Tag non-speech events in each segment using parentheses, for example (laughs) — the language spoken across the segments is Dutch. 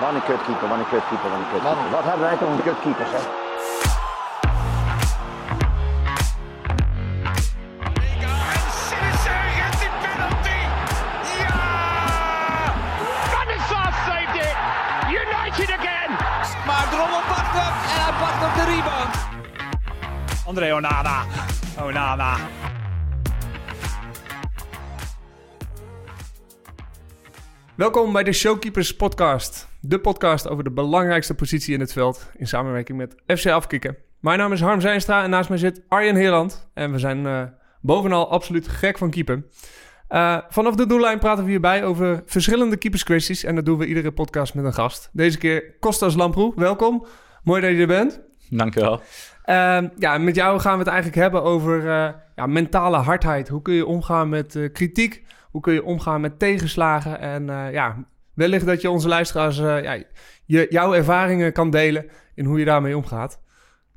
Wat een kutkeeper, wat een kutkeeper, wat een kutkeeper. Man. Wat hebben wij toch een kutkeeper, zeg. En Sinister gets the penalty. Ja! Van de Sar saved it. United again. Maar Drommel pakt hem en hij pakt op de rebound. André Onana. Onana. Welkom bij de Showkeepers podcast. De podcast over de belangrijkste positie in het veld in samenwerking met FC Afkikken. Mijn naam is Harm Zijnstra en naast mij zit Arjen Heerland. En we zijn eh, bovenal absoluut gek van keeper. Eh, vanaf de doellijn praten we hierbij over verschillende keeperskwesties. En dat doen we iedere podcast met een gast. Deze keer Kostas Lamproe, welkom. Mooi dat je er bent. Dankjewel. Ehm, ja, met jou gaan we het eigenlijk hebben over eh, ja, mentale hardheid. Hoe kun je omgaan met kritiek? Hoe kun je omgaan met tegenslagen? En ja, wellicht dat je onze luisteraars eh, ja, je, jouw ervaringen kan delen in hoe je daarmee omgaat.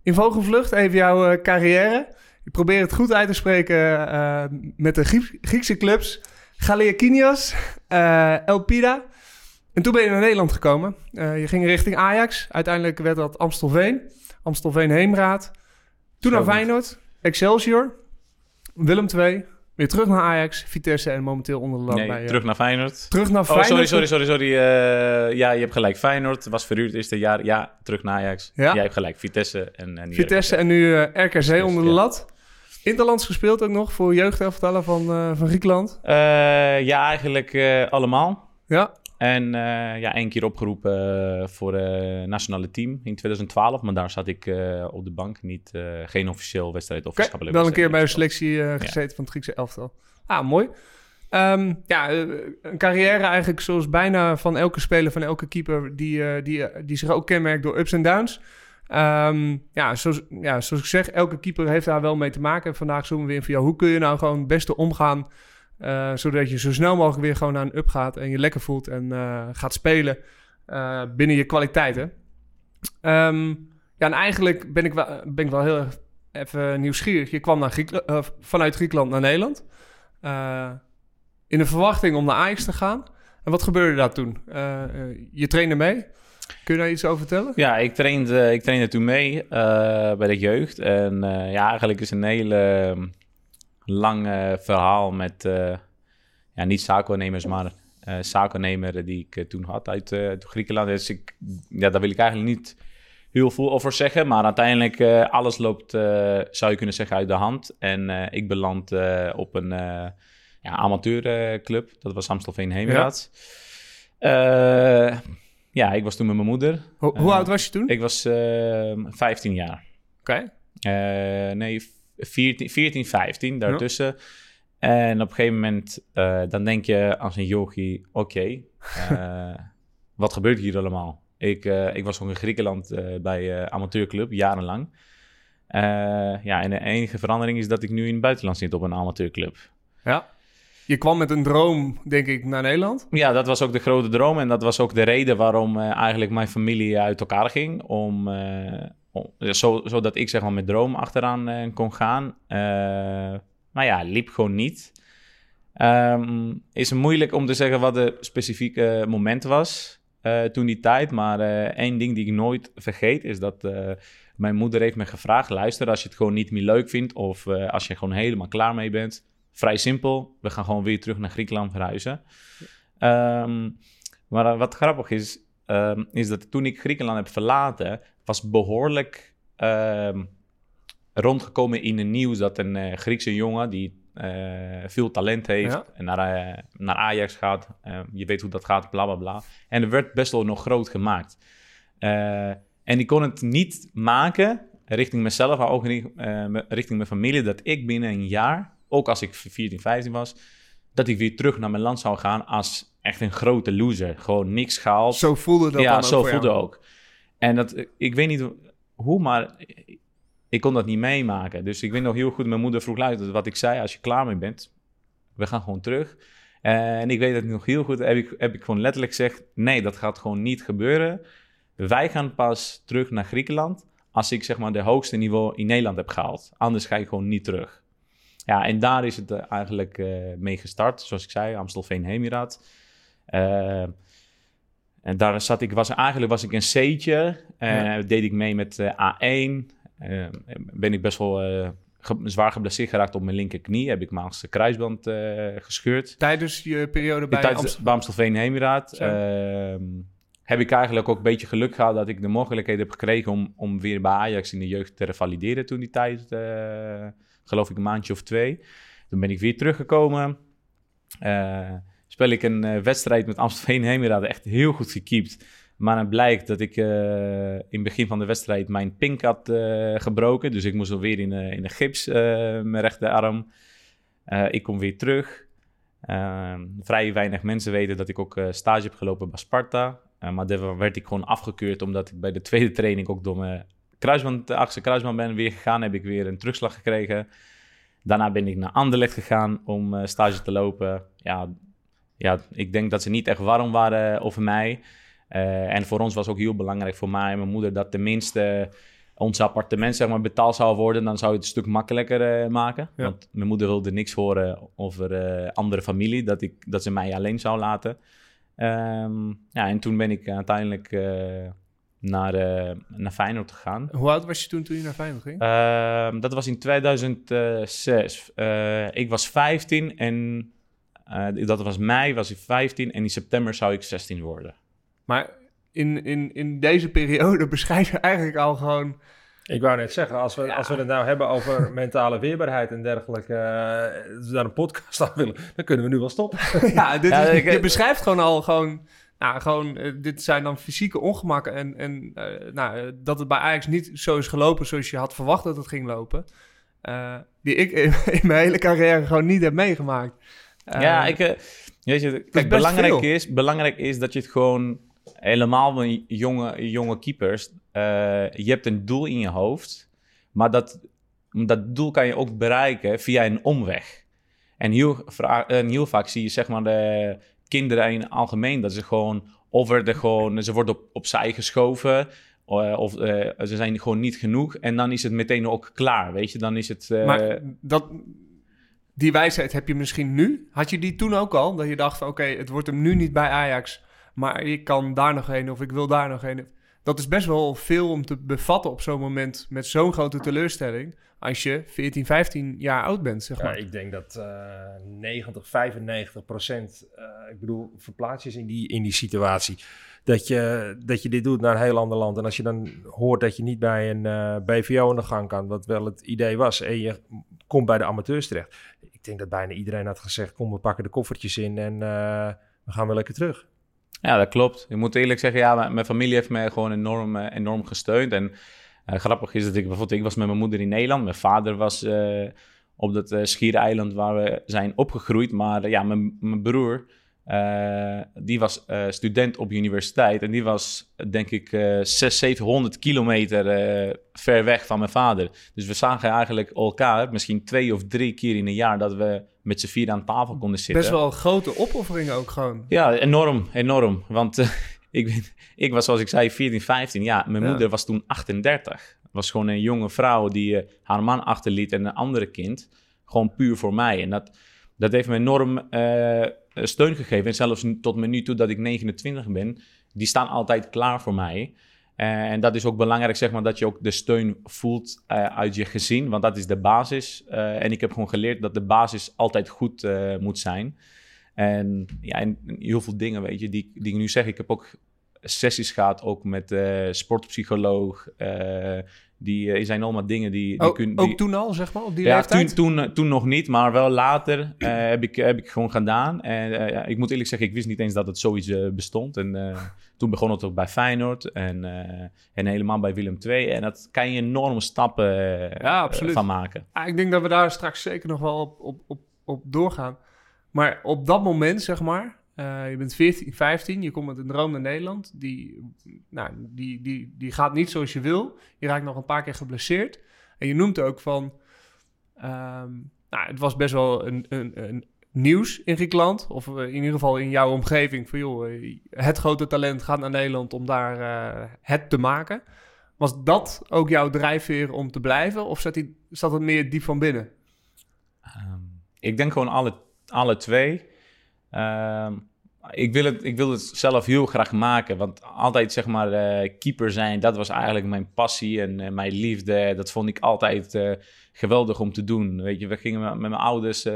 In vogelvlucht even jouw eh, carrière. Ik probeer het goed uit te spreken eh, met de Griek- Griekse clubs. Galeakinios, Elpida. En toen ben je naar Nederland gekomen. Je ging richting Ajax. Uiteindelijk werd dat Amstelveen. Amstelveen Heemraad. Toen Zo naar. Feyenoord. Excelsior. Willem II. Weer terug naar Ajax. Vitesse en momenteel onder de lat Nee, bij... eh, terug naar Feyenoord. terug naar Oh, Feyenoord. sorry, sorry, sorry, sorry. Eh, ja, je hebt gelijk. Feyenoord was verhuurd eerste jaar. Ja, terug naar Ajax. Ja. Jij hebt gelijk. Vitesse en, en nu Vitesse en nu eh, RKC onder de ja. lat. Interlands gespeeld ook nog voor jeugdelftallen van, eh, van Griekenland. Eh, ja, eigenlijk eh, allemaal. Ja, En eh, ja, één keer opgeroepen eh, voor het nationale team in 2012. Maar daar zat ik eh, op de bank. Niet, eh, geen officieel wedstrijd of maatschappelijke wel een keer bij de selectie eh, gezeten van het Griekse elftal. Ah, mooi. Ehm, ja, eh, een carrière eigenlijk zoals bijna van elke speler, van elke keeper... die, eh, die, eh, die zich ook kenmerkt door ups en downs. Ehm, ja, zoals, ja, zoals ik zeg, elke keeper heeft daar wel mee te maken. Vandaag zoomen we in van, ja, hoe kun je nou gewoon het beste omgaan... eh, zodat je zo snel mogelijk weer gewoon naar een up gaat... en je lekker voelt en eh, gaat spelen eh, binnen je kwaliteiten. Ehm, ja, en eigenlijk ben ik wel, ben ik wel heel erg even nieuwsgierig. Je kwam vanuit Griekenland naar Nederland. In de verwachting om naar Ajax te gaan. En wat gebeurde daar toen? Je trainde mee. Kun je daar iets over vertellen? Ja, ik trainde, ik trainde toen mee bij de jeugd. En ja, eigenlijk is een hele lang verhaal met, eh, ja, niet zaakwaarnemers, maar zaakwaarnemer die ik eh, toen had uit, uit Griekenland. Dus ik, ja, daar wil ik eigenlijk niet heel veel over zeggen. Maar uiteindelijk, eh, alles loopt, zou je kunnen zeggen, uit de hand. En ik beland op een ja, amateurclub. dat was Amstelveen Heemraad. Ja. ja, ik was toen met mijn moeder. Ho- hoe oud was je toen? Ik was eh 15 jaar. Oké. Eh, nee, 14, 14, 15, daartussen. En op een gegeven moment, eh, dan denk je als een yogi, oké, eh, (laughs) wat gebeurt hier allemaal? Ik, eh, ik was ook in Griekenland bij amateurclub, jarenlang. Ja, en de enige verandering is dat ik nu in het buitenland zit op een amateurclub. Ja. Je kwam met een droom, denk ik, naar Nederland. Ja, dat was ook de grote droom. En dat was ook de reden waarom eigenlijk mijn familie uit elkaar ging. Om, om- zo, zodat ik zeg maar met droom achteraan eh, kon gaan. Eh, maar ja, liep gewoon niet. Ehm, is moeilijk om te zeggen wat de specifieke moment was eh, toen die tijd. Maar één ding die ik nooit vergeet is dat mijn moeder heeft me gevraagd... luister, als je het gewoon niet meer leuk vindt of als je gewoon helemaal klaar mee bent... vrij simpel, we gaan gewoon weer terug naar Griekenland verhuizen. Ehm, maar wat grappig is, ehm, is dat toen ik Griekenland heb verlaten... was behoorlijk ehm, rondgekomen in het nieuws dat een eh, Griekse jongen... die eh, veel talent heeft Ja. en naar, eh, naar Ajax gaat. Eh, je weet hoe dat gaat, bla bla bla. En er werd best wel nog groot gemaakt. En ik kon het niet maken richting mezelf, maar ook richting mijn familie, dat ik binnen een jaar, ook als ik 14, 15 was, dat ik weer terug naar mijn land zou gaan als echt een grote loser. Gewoon niks gehaald. Zo voelde dat ja, ook zo voelde jou. ook. En dat, ik weet niet hoe, maar ik kon dat niet meemaken. Dus ik weet nog heel goed, mijn moeder vroeg luister, wat ik zei, als je klaar mee bent, we gaan gewoon terug. En ik weet het nog heel goed, heb ik, heb ik gewoon letterlijk gezegd, nee, dat gaat gewoon niet gebeuren. Wij gaan pas terug naar Griekenland als ik zeg maar de hoogste niveau in Nederland heb gehaald. Anders ga ik gewoon niet terug. Ja, en daar is het eh, eigenlijk eh, mee gestart. Zoals ik zei, Amstelveen Hemiraat. Eh, En daar zat ik, was, eigenlijk was ik een C'tje. En Ja. deed ik mee met eh, A1. Eh, ben ik best wel eh, ge- zwaar geblesseerd geraakt op mijn linkerknie. Heb ik mijn achtste kruisband eh, gescheurd. Tijdens je periode bij Tijdens bij Amstelveen Heemraad. Zo. ehm, heb ik eigenlijk ook een beetje geluk gehad dat ik de mogelijkheid heb gekregen om, om weer bij Ajax in de jeugd te revalideren toen die tijd. eh, geloof ik een maandje of twee. Toen ben ik weer teruggekomen. Eh, speel ik een eh, wedstrijd met Amstelveen (laughs) Heemraad. Echt heel goed gekiept. Maar dan blijkt dat ik eh, in het begin van de wedstrijd mijn pink had eh, gebroken. Dus ik moest alweer in, in de gips, mijn rechterarm. Ik kom weer terug. Eh, vrij weinig mensen weten dat ik ook stage heb gelopen bij Sparta. Maar daar werd ik gewoon afgekeurd omdat ik bij de tweede training ook door mijn kruisband, achtste kruisband ben weer gegaan. Heb ik weer een terugslag gekregen. Daarna ben ik naar Anderlecht gegaan om stage te lopen. Ja, ja, ik denk dat ze niet echt warm waren over mij. Eh, en voor ons was ook heel belangrijk, voor mij en mijn moeder, dat tenminste ons appartement zeg maar, betaald zou worden. Dan zou het een stuk makkelijker eh, maken. Ja. Want mijn moeder wilde niks horen over eh, andere familie, dat, ik, dat ze mij alleen zou laten. Ehm, ja, en toen ben ik uiteindelijk naar, naar Feyenoord gegaan. Hoe oud was je toen toen je naar Feyenoord ging? Ehm, dat was in 2006. Eh, ik was 15 en eh, dat was mei, was ik 15 en in september zou ik 16 worden. Maar in, in, in deze periode (laughs) beschrijf je eigenlijk al gewoon... Ik wou net zeggen, als we, als we het nou hebben over (laughs) mentale weerbaarheid en dergelijke, eh, als we daar een podcast aan willen, dan kunnen we nu wel stoppen. (laughs) ja, dit Ja, is, ik- je beschrijft gewoon al gewoon... Nou, gewoon, eh, dit zijn dan fysieke ongemakken. En, en eh, nou, dat het bij Ajax niet zo is gelopen zoals je had verwacht dat het ging lopen. eh, die ik in, in mijn hele carrière gewoon niet heb meegemaakt. Eh, ja, ik, eh, weet je, kijk, belangrijk veel. is, belangrijk is dat je het gewoon helemaal met jonge, jonge keepers, eh, je hebt een doel in je hoofd, maar dat, dat doel kan je ook bereiken via een omweg. En heel, vra- en heel vaak zie je zeg maar de kinderen in het algemeen dat ze gewoon of worden gewoon, ze worden op, opzij geschoven. eh, Of eh, ze zijn gewoon niet genoeg. En dan is het meteen ook klaar. Weet je, dan is het. eh, Maar dat, die wijsheid heb je misschien nu. Had je die toen ook al? Dat je dacht van oké, het wordt hem nu niet bij Ajax. Maar ik kan daar nog heen of ik wil daar nog heen. Dat is best wel veel om te bevatten op zo'n moment met zo'n grote teleurstelling. Als je 14, 15 jaar oud bent, zeg Ja, maar. ik denk dat eh 90, 95 procent, eh, ik bedoel, verplaats je in die, in die situatie. Dat je, dat je dit doet naar een heel ander land. En als je dan hoort dat je niet bij een eh, BVO aan de gang kan, wat wel het idee was, en je komt bij de amateurs terecht. Ik denk dat bijna iedereen had gezegd, kom we pakken de koffertjes in en eh, we gaan weer lekker terug. Ja, dat klopt. Ik moet eerlijk zeggen, ja, mijn, familie heeft mij gewoon enorm, eh, enorm gesteund. En grappig is dat ik bijvoorbeeld, ik was met mijn moeder in Nederland. Mijn vader was op dat schiereiland waar we zijn opgegroeid. Maar ja, mijn, mijn broer, eh, die was eh, student op universiteit. En die was, denk ik, eh 600, 700 kilometer eh, ver weg van mijn vader. Dus we zagen eigenlijk elkaar misschien twee of drie keer in een jaar dat we met z'n vier aan tafel konden zitten. Best wel een grote opoffering ook gewoon. Ja, enorm, enorm. Want (laughs) ik, ben- ik was, zoals ik zei, 14, 15. Ja, mijn Ja. moeder was toen 38. Was gewoon een jonge vrouw die haar man achterliet en een andere kind. Gewoon puur voor mij. En dat, dat heeft me enorm steun gegeven. En zelfs tot nu toe dat ik 29 ben, die staan altijd klaar voor mij. Eh, en dat is ook belangrijk, zeg maar, dat je ook de steun voelt eh, uit je gezin. Want dat is de basis. Eh, en ik heb gewoon geleerd dat de basis altijd goed eh, moet zijn. En ja, en heel veel dingen, weet je, die, die ik nu zeg. Ik heb ook sessies gehad, ook met eh sportpsycholoog. eh, die zijn allemaal dingen die, die Ook, kun- ook die- toen al, zeg maar, op die ja, leeftijd? toen, toen, toen nog niet, maar wel later heb, ik, heb ik gewoon gedaan. En ja, ik moet eerlijk zeggen, ik wist niet eens dat het zoiets bestond. En toen begon het ook bij Feyenoord en, en helemaal bij Willem II. En dat kan je enorme stappen Ja, absoluut. van maken. Ah, ik denk dat we daar straks zeker nog wel op, op, op, op doorgaan. Maar op dat moment, zeg maar, eh, je bent 14, 15, je komt met een droom naar Nederland. Die, nou, die, die, die gaat niet zoals je wil. Je raakt nog een paar keer geblesseerd. En je noemt ook van, ehm, nou, het was best wel een, een, een nieuws in Griekenland. Of eh, in ieder geval in jouw omgeving. Van joh, eh, het grote talent gaat naar Nederland om daar het te maken. Was dat ook jouw drijfveer om te blijven? Of zat, die, zat het meer diep van binnen? Ehm, ik denk gewoon alle, alle twee. Ehm, ik, wil het, ik wil het zelf heel graag maken. Want altijd zeg maar eh, keeper zijn, dat was eigenlijk mijn passie en eh, mijn liefde. Dat vond ik altijd eh, geweldig om te doen. Weet je, we gingen met, mijn ouders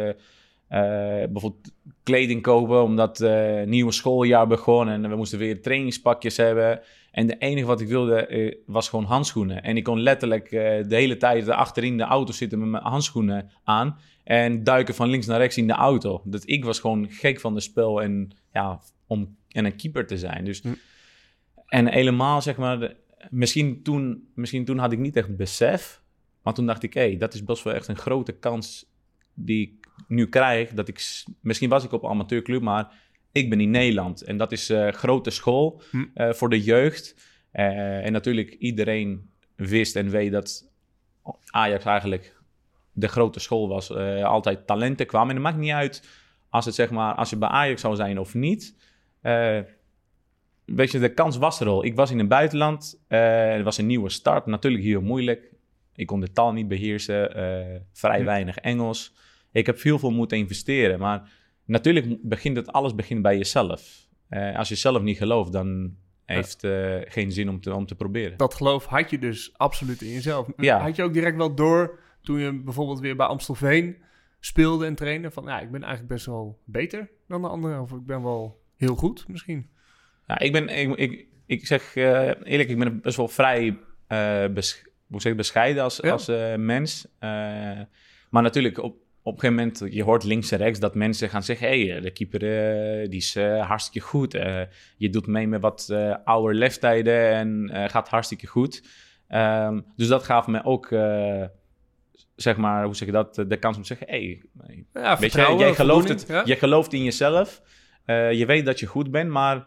bijvoorbeeld kleding kopen, omdat eh nieuwe schooljaar begon en we moesten weer trainingspakjes hebben. En het enige wat ik wilde was gewoon handschoenen. En ik kon letterlijk de hele tijd achterin de auto zitten met mijn handschoenen aan. En duiken van links naar rechts in de auto. Dat ik was gewoon gek van de spel en ja, om en een keeper te zijn. Dus, En helemaal zeg maar, de- misschien, toen, misschien toen had ik niet echt besef. Maar toen dacht ik, hé, dat is best wel echt een grote kans die ik nu krijg. Dat ik, misschien was ik op een amateurclub, maar ik ben in Nederland. En dat is eh grote school Hm. eh, voor de jeugd. Eh, en natuurlijk iedereen wist en weet dat Ajax eigenlijk de grote school was. eh, altijd talenten kwamen. En het maakt niet uit als, het, zeg maar, als je bij Ajax zou zijn of niet. Eh, weet je, de kans was er al. Ik was in het buitenland. eh, het was een nieuwe start. Natuurlijk heel moeilijk. Ik kon de taal niet beheersen. eh, vrij weinig Engels. Ik heb veel veel moeten investeren. Maar natuurlijk begint het, alles begint bij jezelf. Als je zelf niet gelooft, dan heeft eh geen zin om te, om te proberen. Dat geloof had je dus absoluut in jezelf. Ja. Had je ook direct wel door toen je bijvoorbeeld weer bij Amstelveen speelde en trainde van ja, ik ben eigenlijk best wel beter dan de anderen of ik ben wel heel goed misschien. Ja, ik ben, ik, ik, ik zeg eh, eerlijk, ik ben best wel vrij eh, bes- hoe zeg ik, bescheiden als, Ja. als eh, mens. Maar natuurlijk, op, op een gegeven moment, je hoort links en rechts dat mensen gaan zeggen: hé, hey, de keeper die is hartstikke goed. Je doet mee met wat oude leeftijden en gaat hartstikke goed. Ehm, dus dat gaf me ook, zeg maar, hoe zeg je dat, de kans om te zeggen: hé, hey, Ja, Weet je, jij gelooft, het, ja? je gelooft in jezelf. Eh, je weet dat je goed bent, maar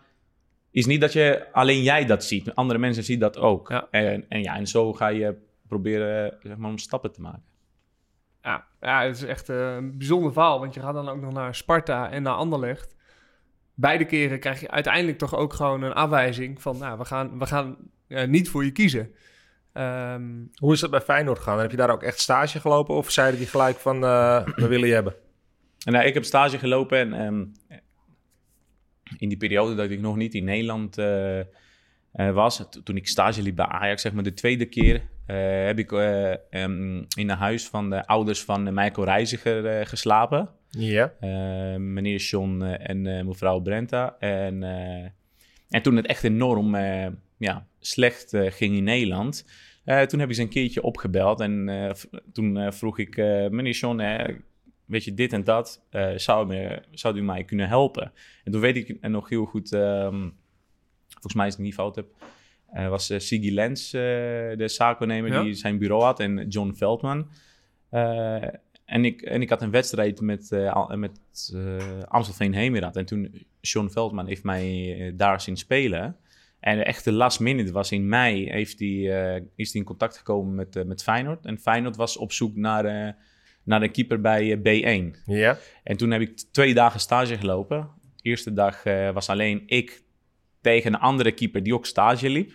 is niet dat je alleen jij dat ziet. Andere mensen zien dat ook. Ja. En, en, ja, en zo ga je proberen zeg maar, om stappen te maken. Ja, ja, het is echt eh, een bijzonder verhaal, want je gaat dan ook nog naar Sparta en naar Anderlecht. Beide keren krijg je uiteindelijk toch ook gewoon een afwijzing van, nou, we gaan, we gaan eh, niet voor je kiezen. Ehm, Hoe is dat bij Feyenoord gegaan? Heb je daar ook echt stage gelopen? Of zeiden die gelijk van, eh, (clears throat) we willen je hebben? En nou, ik heb stage gelopen en ehm, in die periode dat ik nog niet in Nederland eh, eh, was, to- toen ik stage liep bij Ajax, zeg maar de tweede keer, eh, heb ik eh, ehm, in een huis van de ouders van Michael Reiziger eh, geslapen. Ja. Meneer John en mevrouw Brenta. En, eh, en toen het echt enorm eh, ja, slecht ging in Nederland, eh, toen heb ik ze een keertje opgebeld. En eh, toen eh, vroeg ik, meneer John, weet je, dit en dat, zou, me, zou u mij kunnen helpen? En toen weet ik nog heel goed, ehm, volgens mij is het niet fout heb, was Siggy Lens, de zaakwaarnemer Ja. die zijn bureau had, en John Veldman. En, ik, en ik had een wedstrijd met, met Amstelveen Hemerad. En toen John Veldman heeft mij daar zien spelen. En de echte last minute was in mei, heeft hij, eh, is hij in contact gekomen met, eh, met Feyenoord. En Feyenoord was op zoek naar, eh, naar een keeper bij eh, B1. Ja. En toen heb ik twee dagen stage gelopen. De eerste dag eh, was alleen ik tegen een andere keeper die ook stage liep.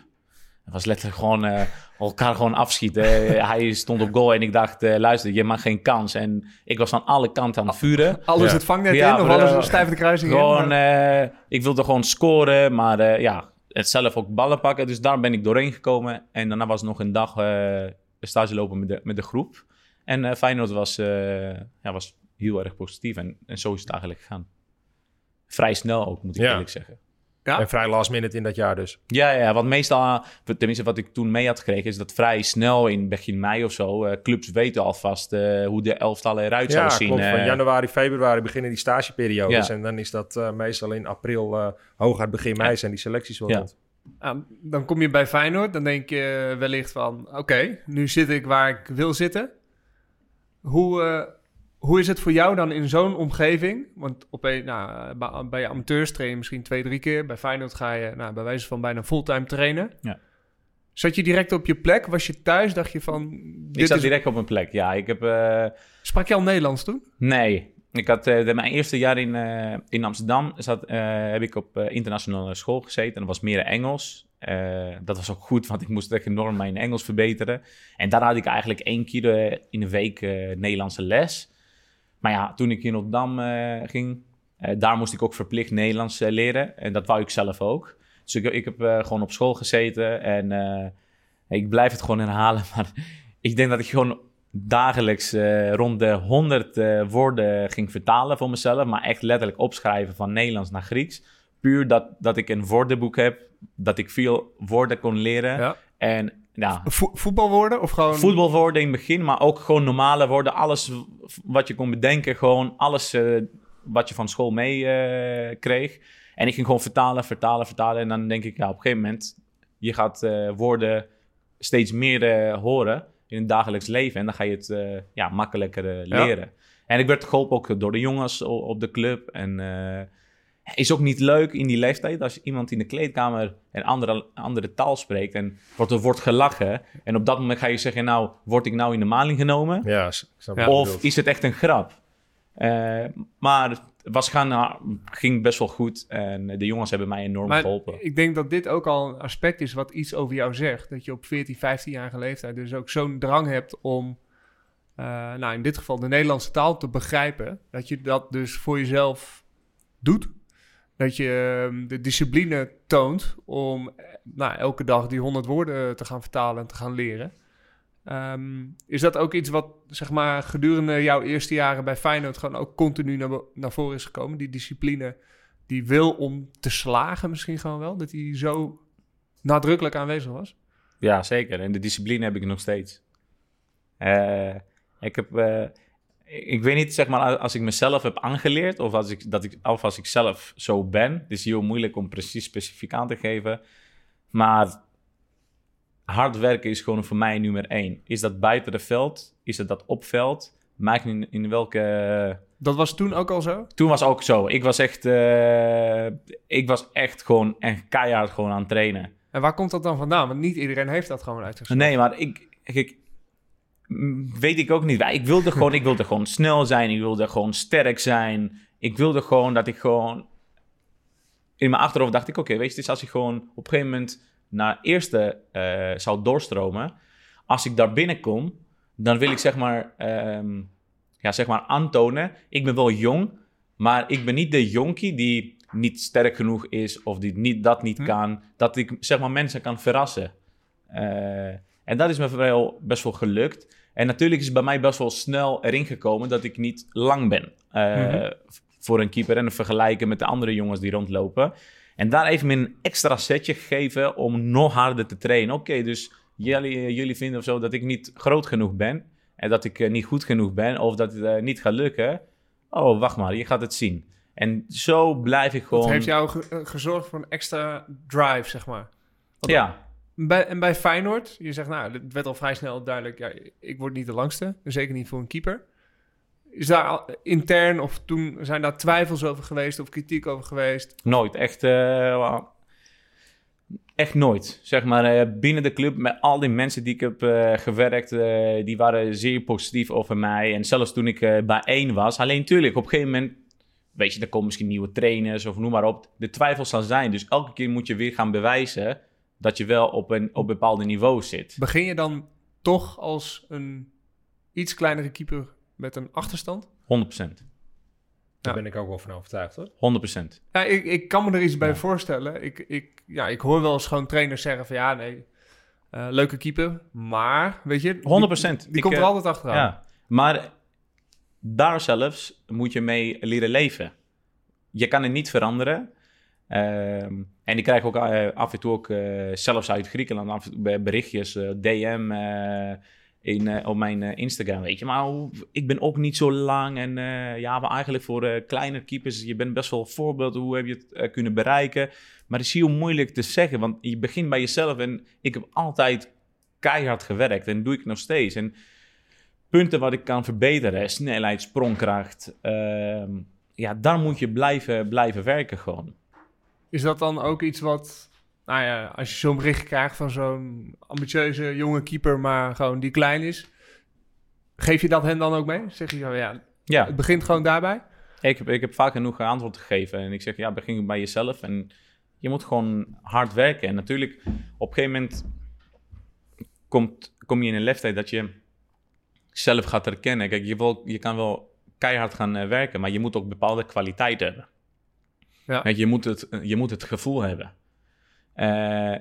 Het was letterlijk gewoon eh, elkaar gewoon afschieten. Hij stond op goal en ik dacht, eh, luister, je mag geen kans. En ik was van alle kanten aan het vuren. alles Ja. het vangnet Ja, in of alles een stijve kruising Gewoon, in. maar- eh, ik wilde gewoon scoren, maar eh, ja, het zelf ook ballen pakken. Dus daar ben ik doorheen gekomen. En daarna was nog een dag eh stage lopen met de, met de groep. En eh Feyenoord was, eh, ja, was heel erg positief. En, en zo is het eigenlijk gegaan. Vrij snel ook, moet ik Ja. eerlijk zeggen. Ja. En vrij last minute in dat jaar dus. Ja, ja, want meestal, tenminste wat ik toen mee had gekregen, is dat vrij snel in begin mei of zo, eh, clubs weten alvast eh, hoe de elftal eruit Ja, zou zien. klopt. Van eh. januari, februari beginnen die stageperiodes. Ja. En dan is dat eh, meestal in april, eh hooguit begin mei zijn die selecties wel Ja. rond. Dan kom je bij Feyenoord, dan denk je wellicht van... Oké, nu zit ik waar ik wil zitten. Hoe, eh, hoe is het voor jou dan in zo'n omgeving? Want op een, nou, bij, je amateurs train je misschien twee, drie keer. Bij Feyenoord ga je nou, bij wijze van bijna fulltime trainen. Ja. Zat je direct op je plek? Was je thuis? Dacht je van... Dit ik zat is... direct op mijn plek. Ja, ik heb... eh, Sprak je al Nederlands toen? Nee, ik had de, mijn eerste jaar in, eh, in Amsterdam zat, heb ik op internationale school gezeten. En dat was meer Engels. Dat was ook goed, want ik moest echt enorm mijn Engels verbeteren. En daar had ik eigenlijk één keer in de week Nederlandse les. Maar ja, toen ik in Rotterdam eh, ging, Eh, daar moest ik ook verplicht Nederlands eh, leren. En dat wou ik zelf ook. Dus ik, ik heb gewoon op school gezeten. En ik blijf het gewoon herhalen. (laughs) Maar ik denk dat ik gewoon dagelijks rond de 100 eh, woorden ging vertalen voor mezelf. Maar echt letterlijk opschrijven van Nederlands naar Grieks. Puur dat, dat ik een woordenboek heb. Dat ik veel woorden kon leren. Ja. En ja, Vo- voetbalwoorden of gewoon... voetbalwoorden in het begin, maar ook gewoon normale woorden. Alles wat je kon bedenken, gewoon alles eh, wat je van school mee eh, kreeg. En ik ging gewoon vertalen, vertalen, vertalen. En dan denk ik, ja, op een gegeven moment, je gaat eh, woorden steeds meer horen in het dagelijks leven. En dan ga je het ja, makkelijker Ja. leren. En ik werd geholpen ook door de jongens op de club. En is ook niet leuk in die leeftijd als iemand in de kleedkamer een andere, andere taal spreekt en wordt, er wordt gelachen. En op dat moment ga je zeggen, nou, word ik nou in de maling genomen? Ja, Of is het echt een grap? Eh, maar het was gaan, nou, ging best wel goed en de jongens hebben mij enorm Maar geholpen. ik denk dat dit ook al een aspect is wat iets over jou zegt. Dat je op 14, 15-jarige leeftijd dus ook zo'n drang hebt om, eh, nou in dit geval de Nederlandse taal te begrijpen. Dat je dat dus voor jezelf doet. Dat je ehm, de discipline toont om eh, nou, elke dag die 100 woorden te gaan vertalen en te gaan leren. Ehm, is dat ook iets wat zeg maar, gedurende jouw eerste jaren bij Feyenoord gewoon ook continu naar, naar voren is gekomen? Die discipline, die wil om te slagen misschien gewoon wel? Dat die zo nadrukkelijk aanwezig was? Ja, zeker. En de discipline heb ik nog steeds. Eh, ik heb... eh, ik weet niet, zeg maar, als ik mezelf heb aangeleerd of als ik, dat ik, of als ik zelf zo ben. Het is heel moeilijk om precies specifiek aan te geven. Maar hard werken is gewoon voor mij nummer één. Is dat buiten het veld? Is het dat op veld? Maakt niet in welke... Dat was toen ook al zo? Toen was ook zo. Ik was echt... eh, ik was echt gewoon en keihard gewoon aan het trainen. En waar komt dat dan vandaan? Want niet iedereen heeft dat gewoon uitgezocht. Nee, maar ik, ik weet ik ook niet. Ik wilde gewoon, ik wilde gewoon snel zijn. Ik wilde gewoon sterk zijn. Ik wilde gewoon dat ik gewoon in mijn achterhoofd dacht ik, oké, weet je, dus als ik gewoon op een gegeven moment naar eerste eh, zou doorstromen, als ik daar binnenkom, dan wil ik zeg maar, ehm, ja, zeg maar aantonen, ik ben wel jong, maar ik ben niet de jonkie die niet sterk genoeg is of die niet, dat niet Hm. kan, dat ik zeg maar mensen kan verrassen. Eh, en dat is me wel best wel gelukt. En natuurlijk is het bij mij best wel snel erin gekomen dat ik niet lang ben eh, Mhm. voor een keeper en vergelijken met de andere jongens die rondlopen. En daar even een extra setje gegeven om nog harder te trainen. Oké, dus jullie, jullie vinden of zo dat ik niet groot genoeg ben en dat ik eh, niet goed genoeg ben of dat het eh, niet gaat lukken. Oh, wacht maar, je gaat het zien. En zo blijf ik gewoon. Dat heeft jou ge- eh, gezorgd voor een extra drive, zeg maar. Ja, Bij, en bij Feyenoord, je zegt, nou, het werd al vrij snel duidelijk, ja, ik word niet de langste, zeker niet voor een keeper. Is daar al- intern of toen zijn daar twijfels over geweest of kritiek over geweest? Nooit, echt, eh, echt nooit. Zeg maar eh, binnen de club met al die mensen die ik heb eh, gewerkt, die waren zeer positief over mij. En zelfs toen ik bij één was, alleen natuurlijk op een gegeven moment, weet je, er komen misschien nieuwe trainers of noem maar op. De twijfels zal zijn, dus elke keer moet je weer gaan bewijzen dat je wel op een op bepaalde niveau zit. Begin je dan toch als een iets kleinere keeper met een achterstand? 100%. Daar Ja. ben ik ook wel van overtuigd hoor. 100%. Ja, ik, ik kan me er iets bij Ja. voorstellen. Ik, ik, ja, ik hoor wel eens gewoon trainers zeggen van ja, nee, eh, leuke keeper, maar weet je, die- 100%. Die, Ik, komt er eh, altijd achteraan. Ja, maar daar zelfs moet je mee leren leven. Je kan het niet veranderen. Ehm, en ik krijg ook eh, af en toe ook, eh, zelfs uit Griekenland, af berichtjes, eh, DM in, op mijn Instagram, weet je. Maar ik ben ook niet zo lang en ja, maar eigenlijk voor kleine keepers, je bent best wel een voorbeeld, hoe heb je het kunnen bereiken? Maar het is heel moeilijk te zeggen, want je begint bij jezelf en ik heb altijd keihard gewerkt en doe ik nog steeds. En punten wat ik kan verbeteren, snelheid, sprongkracht, ehm, ja, daar moet je blijven, blijven werken gewoon. Is dat dan ook iets wat, nou ja, als je zo'n bericht krijgt van zo'n ambitieuze jonge keeper, maar gewoon die klein is, geef je dat hen dan ook mee? Zeg je zo, ja, Ja, het begint gewoon daarbij? ik heb, ik heb vaak genoeg antwoord gegeven en ik zeg, ja, begin bij jezelf en je moet gewoon hard werken. En natuurlijk, op een gegeven moment komt, kom je in een leeftijd dat je zelf gaat herkennen. Kijk, je, wil, je kan wel keihard gaan eh, werken, maar je moet ook bepaalde kwaliteit hebben. Ja. Je, moet het, je moet het gevoel hebben. Eh,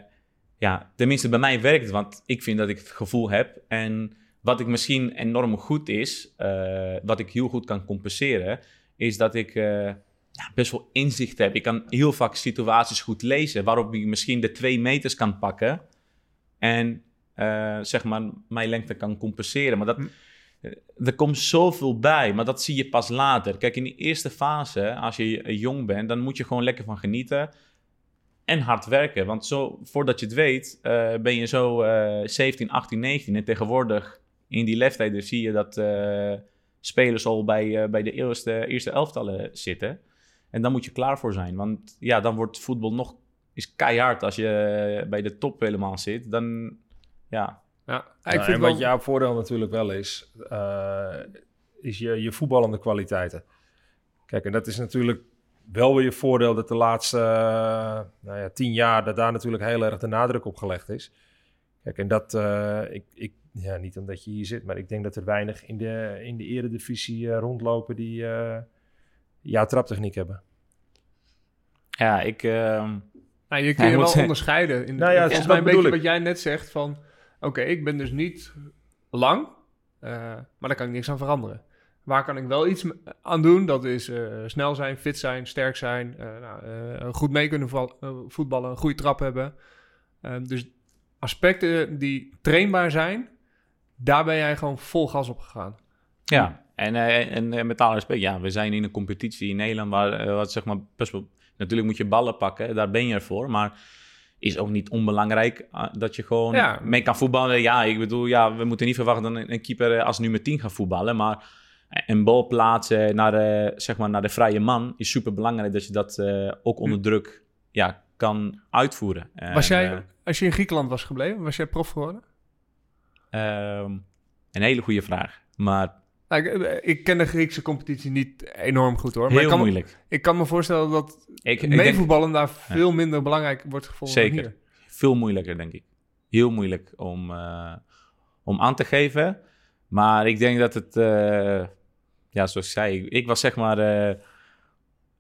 ja, tenminste bij mij werkt het, want ik vind dat ik het gevoel heb. En wat ik misschien enorm goed is, eh, wat ik heel goed kan compenseren, is dat ik eh, ja, best wel inzicht heb. Ik kan heel vaak situaties goed lezen, waarop ik misschien de twee meters kan pakken en zeg maar mijn lengte kan compenseren. Maar dat, Hm. Er komt zoveel bij, maar dat zie je pas later. Kijk, in die eerste fase, als je jong bent, dan moet je gewoon lekker van genieten en hard werken. Want zo, voordat je het weet, eh, ben je zo eh 17, 18, 19. En tegenwoordig, in die leeftijden, zie je dat eh, spelers al bij, eh, bij de eerste, eerste elftallen zitten. En dan moet je klaar voor zijn. Want ja, dan wordt voetbal nog is keihard als je bij de top helemaal zit. Dan, ja, Ja, ik Ja, vind en wel... wat jouw voordeel natuurlijk wel is, eh, is je, je voetballende kwaliteiten. Kijk, en dat is natuurlijk wel weer je voordeel dat de laatste eh, nou ja, tien jaar, dat daar natuurlijk heel erg de nadruk op gelegd is. Kijk, en dat, eh, ik, ik, ja, niet omdat je hier zit, maar ik denk dat er weinig in de, in de eredivisie rondlopen die eh jouw traptechniek hebben. ja ik... ehm, Nou, je Ja, kun je moet wel onderscheiden. In, Nou ja, dat mij een bedoel beetje ik. wat jij net zegt van... Oké, ik ben dus niet lang, eh, maar daar kan ik niks aan veranderen. Waar kan ik wel iets aan doen? Dat is eh, snel zijn, fit zijn, sterk zijn, eh, nou, goed mee kunnen voetballen, een goede trap hebben. Ehm, dus aspecten die trainbaar zijn, daar ben jij gewoon vol gas op gegaan. Ja, en, en eh, met alle respect, ja, we zijn in een competitie in Nederland waar, wat zeg maar, best wel, natuurlijk moet je ballen pakken, daar ben je ervoor, maar is ook niet onbelangrijk eh, dat je gewoon Ja. mee kan voetballen. Ja, ik bedoel, ja, we moeten niet verwachten dat een, een keeper eh, als nummer 10 gaat voetballen, maar een bal plaatsen naar, de, zeg maar, naar de vrije man is super belangrijk dat je dat eh, ook onder druk ja, kan uitvoeren. Was En, jij, eh, als je in Griekenland was gebleven, was jij prof geworden? ehm, een hele goede vraag, maar ik, ik ken de Griekse competitie niet enorm goed hoor. Maar ik heel kan, me- moeilijk. ik kan me voorstellen dat Ik, ik denk, meevoetballen daar veel minder belangrijk wordt gevonden Zeker. dan hier. veel moeilijker, denk ik. Heel moeilijk om, eh, om aan te geven. Maar ik denk dat het, eh, ja, zoals ik zei, ik, ik was zeg maar eh,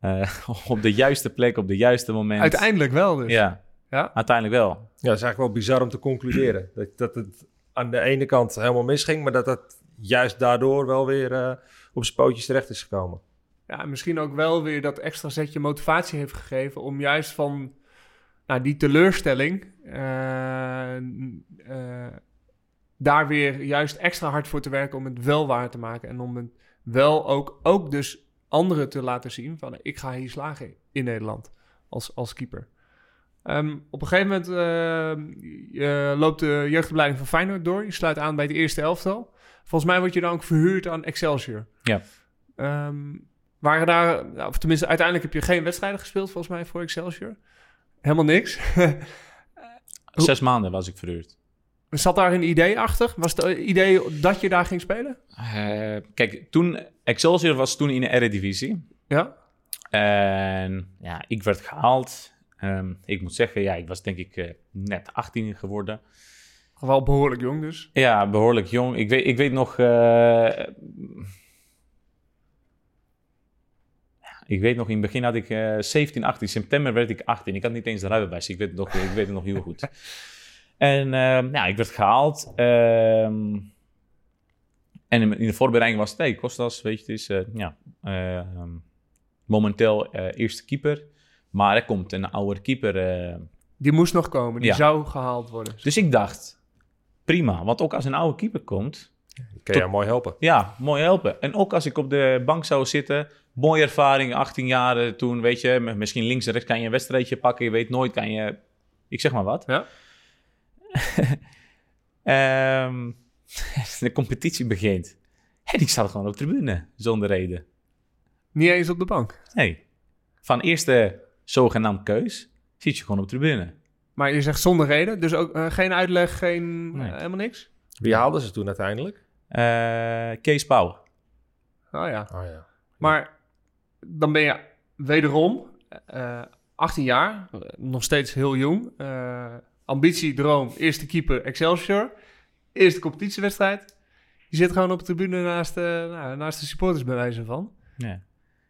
eh, (laughs) op de juiste plek, op de juiste moment. Uiteindelijk wel dus. Ja, Ja? uiteindelijk wel. Ja, dat is eigenlijk wel bizar om te concluderen. Dat, dat het aan de ene kant helemaal misging, maar dat dat juist daardoor wel weer eh, op zijn pootjes terecht is gekomen. Ja, en misschien ook wel weer dat extra zetje motivatie heeft gegeven om juist van nou, die teleurstelling eh, eh, daar weer juist extra hard voor te werken om het wel waar te maken en om het wel ook, ook dus anderen te laten zien van ik ga hier slagen in Nederland als, als keeper. Ehm, op een gegeven moment loopt de jeugdopleiding van Feyenoord door. Je sluit aan bij het eerste elftal. Volgens mij word je dan ook verhuurd aan Excelsior. Ja. Ehm, waren daar, nou, of tenminste, uiteindelijk heb je geen wedstrijden gespeeld volgens mij voor Excelsior. Helemaal niks. (laughs) Hoe- Zes maanden was ik verhuurd. Zat daar een idee achter? Was het idee dat je daar ging spelen? Eh, kijk, toen, Excelsior was toen in de Eredivisie. Ja. En ja, ik werd gehaald. Ehm, ik moet zeggen, ja, ik was denk ik eh, net 18 geworden. Wel behoorlijk jong dus. Ja, behoorlijk jong. Ik weet, ik weet nog. eh, ik weet nog, in het begin had ik eh 17, 18 september werd ik 18. Ik had niet eens de rijbewijs. Ik weet het nog, ik weet het nog heel goed. (laughs) En ehm, ja, ik werd gehaald. ehm, en in in de voorbereiding was het, hey, Kostas, weet je, het is eh, ja, ehm, momenteel eh, eerste keeper. Maar er komt een oude keeper eh, Die moest nog komen. Die Ja. zou gehaald worden. dus ik dacht, prima. Want ook als een oude keeper komt, Kan je mooi helpen. ja, mooi helpen. En ook als ik op de bank zou zitten, mooie ervaring, 18 jaar eh, toen, weet je, misschien links en rechts kan je een wedstrijdje pakken, je weet nooit, kan je, ik zeg maar wat. Ja. (laughs) Ehm, (laughs) de competitie begint. En ik zat gewoon op de tribune, zonder reden. Niet eens op de bank. Nee, van eerste zogenaamd keus, zit je gewoon op tribune. Maar je zegt zonder reden. Dus ook eh, geen uitleg, geen, Nee. eh, helemaal niks? Wie haalden ze toen uiteindelijk? Eh, Kees Pauw. Oh ja. Oh ja. Maar dan ben je wederom eh 18 jaar, nog steeds heel jong. Eh, ambitie, droom, eerste keeper Excelsior. Eerste competitiewedstrijd. Je zit gewoon op de tribune naast, de nou, naast de supporters bij wijze van. Ja.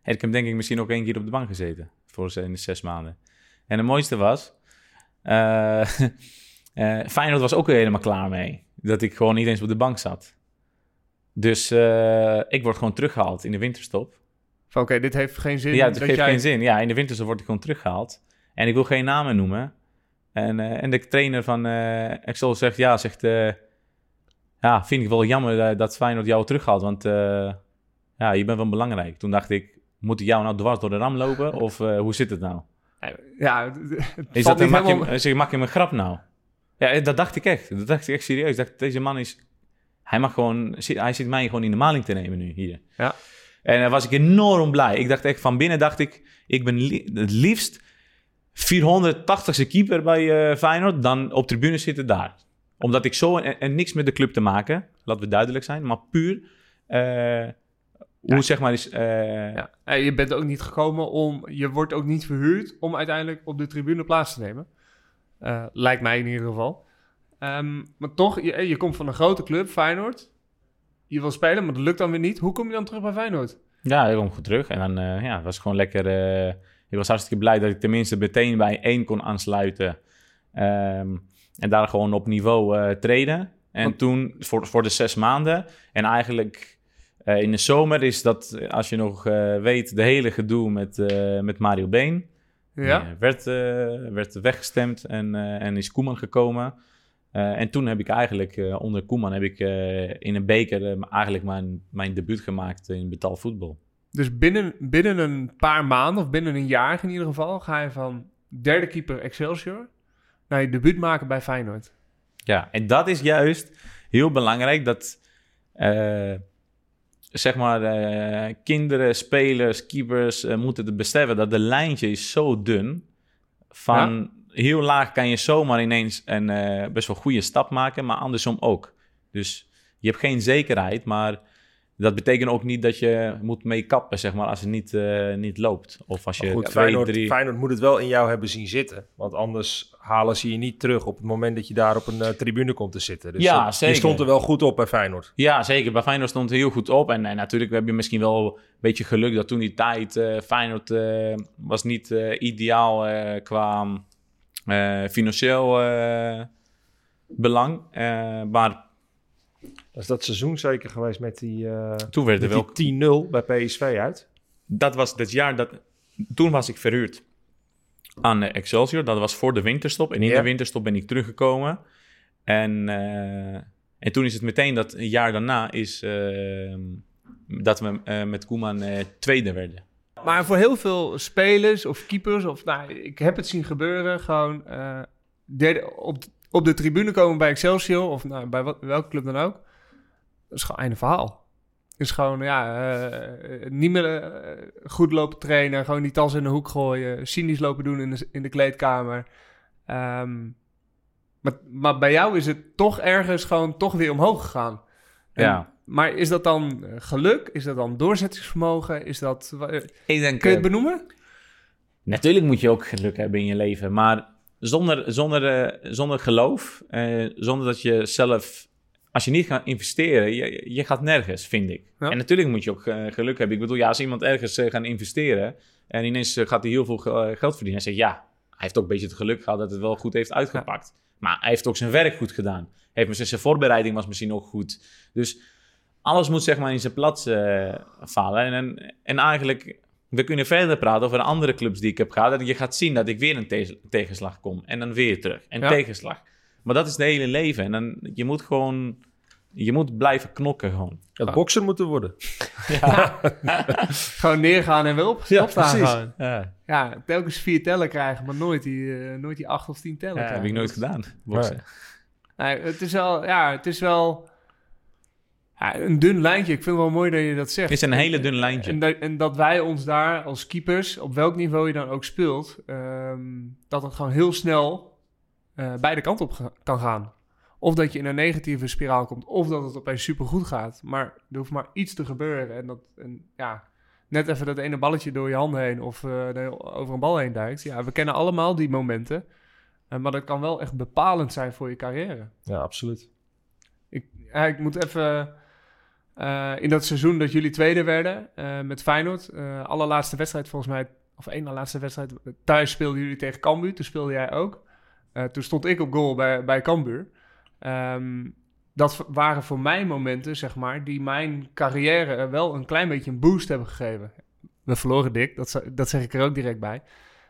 Ik heb denk ik misschien ook één keer op de bank gezeten. voor ze in de zes maanden. En het mooiste was, (laughs) eh, Feyenoord was ook weer helemaal klaar mee. Dat ik gewoon niet eens op de bank zat. Dus eh, ik word gewoon teruggehaald in de winterstop. Oké, dit heeft geen zin. Ja, geeft jij... geen zin. Ja, in de winterstop word ik gewoon teruggehaald. En ik wil geen namen noemen. En, en de trainer van Excel zegt, ja, zegt, ja, vind ik wel jammer dat Feyenoord jou terughaalt, want ja, je bent wel belangrijk. Toen dacht ik, moet ik jou nou dwars door de ram lopen of hoe zit het nou? Ja, Is dat een, niet maak, je, helemaal- hem- zeg, maak je hem een grap nou? Ja, eh, dat dacht ik echt. Dat dacht ik echt serieus. Ik dacht, deze man is, hij mag gewoon, hij zit mij gewoon in de maling te nemen nu hier. Ja. En dan was ik enorm blij. Ik dacht echt, van binnen dacht ik, ik ben li- het liefst 480ste keeper bij eh, Feyenoord dan op tribune zitten daar. Omdat ik zo, en, en niks met de club te maken, laten we duidelijk zijn, maar puur, eh, hoe zeg maar is, eh, Ja. En je bent ook niet gekomen om... Je wordt ook niet verhuurd om uiteindelijk op de tribune plaats te nemen. Eh, lijkt mij in ieder geval. Ehm, maar toch, je, je komt van een grote club, Feyenoord. Je wil spelen, maar dat lukt dan weer niet. Hoe kom je dan terug bij Feyenoord? Ja, ik kwam goed terug. En dan eh, ja, was gewoon lekker. eh, ik was hartstikke blij dat ik tenminste meteen bij één kon aansluiten. Ehm, en daar gewoon op niveau eh treden. En Want- toen voor, voor de zes maanden. En eigenlijk eh, in de zomer is dat, als je nog eh, weet, de hele gedoe met, eh, met Mario Been. Ja? Werd, werd weggestemd en, en is Koeman gekomen. En toen heb ik eigenlijk onder Koeman heb ik, in een beker eigenlijk mijn, mijn debuut gemaakt in betaald voetbal. Dus binnen, binnen een paar maanden, of binnen een jaar in ieder geval... ga je van derde keeper Excelsior... naar je debuut maken bij Feyenoord. Ja, en dat is juist heel belangrijk dat zeg maar eh, kinderen, spelers, keepers eh, moeten het beseffen dat de lijntje is zo dun. Van heel laag kan je zomaar ineens een eh, best wel goede stap maken, maar andersom ook. Dus je hebt geen zekerheid, maar dat betekent ook niet dat je moet mee kappen, zeg maar, als het niet, eh, niet loopt. Of als je Maar goed, twee, Feyenoord, drie... Feyenoord moet het wel in jou hebben zien zitten. Want anders halen ze je niet terug op het moment dat je daar op een eh, tribune komt te zitten. Dus Ja, zeker. Je stond er wel goed op bij Feyenoord. Ja, zeker. Bij Feyenoord stond het heel goed op. En, en natuurlijk heb je misschien wel een beetje geluk dat toen die tijd eh, Feyenoord was niet ideaal qua financieel belang. Maar Dat is dat seizoen zeker geweest met die, eh toen werd er wel... met die 10-0 bij PSV uit. Dat was het jaar dat... Toen was ik verhuurd aan eh, Excelsior. Dat was voor de winterstop. En in Ja. de winterstop ben ik teruggekomen. En, eh, en toen is het meteen dat een jaar daarna is... dat we eh, met Koeman eh, tweede werden. Maar voor heel veel spelers of keepers, of nou, ik heb het zien gebeuren, gewoon eh, derde, op, op de tribune komen bij Excelsior of nou, bij wat, welke club dan ook. Is gewoon einde verhaal. Is gewoon, ja, eh, niet meer eh, goed lopen trainen, gewoon die tas in de hoek gooien, cynisch lopen doen in de, in de kleedkamer. Ehm, maar, maar bij jou is het toch ergens gewoon toch weer omhoog gegaan. En- Ja. Maar is dat dan eh, geluk? Is dat dan doorzettingsvermogen? Is dat... wa- Ik denk, Kun je het benoemen? natuurlijk moet je ook geluk hebben in je leven, maar zonder, zonder, zonder geloof, eh, zonder dat je zelf, als je niet gaat investeren, je, je gaat nergens, vind ik. Ja. En natuurlijk moet je ook eh, geluk hebben. Ik bedoel, ja, als iemand ergens eh, gaat investeren en ineens eh, gaat hij heel veel ge- geld verdienen, en zegt ja, hij heeft ook een beetje het geluk gehad dat het wel goed heeft uitgepakt. Maar hij heeft ook zijn werk goed gedaan. Heeft misschien zijn voorbereiding was misschien ook goed. Dus alles moet zeg maar in zijn plaats vallen. En, en, en eigenlijk, we kunnen verder praten over de andere clubs die ik heb gehad. Dat je gaat zien dat ik weer een te- tegenslag kom. En dan weer terug. En Ja. tegenslag. Maar dat is het hele leven. En dan, je moet gewoon, je moet blijven knokken gewoon. Het bokser moeten worden. (laughs) (laughs) Gewoon neergaan en weer op, Ja, opstaan precies. gewoon. Ja, Ja, telkens vier tellen krijgen, maar nooit die, eh, nooit die acht of tien tellen dat krijgen. heb ik nooit gedaan. Boksen. Nee, het is wel, ja, het is wel ja, een dun lijntje. Ik vind het wel mooi dat je dat zegt. Het is een hele dun lijntje. En dat, en dat wij ons daar als keepers, op welk niveau je dan ook speelt, ehm, dat het gewoon heel snel eh, beide kanten op ga- kan gaan. Of dat je in een negatieve spiraal komt, of dat het opeens supergoed gaat. Maar er hoeft maar iets te gebeuren. En dat, en, ja, net even dat ene balletje door je handen heen of eh, over een bal heen duikt. Ja, we kennen allemaal die momenten. Eh, maar dat kan wel echt bepalend zijn voor je carrière. Ja, absoluut. Ik, ja, ik moet even... in dat seizoen dat jullie tweede werden met Feyenoord... allerlaatste wedstrijd volgens mij of één laatste wedstrijd, thuis speelden jullie tegen Cambuur. Toen speelde jij ook. Eh, toen stond ik op goal bij, bij Cambuur. Ehm, dat waren voor mij momenten, zeg maar, die mijn carrière wel een klein beetje een boost hebben gegeven. We verloren dik, dat, dat zeg ik er ook direct bij.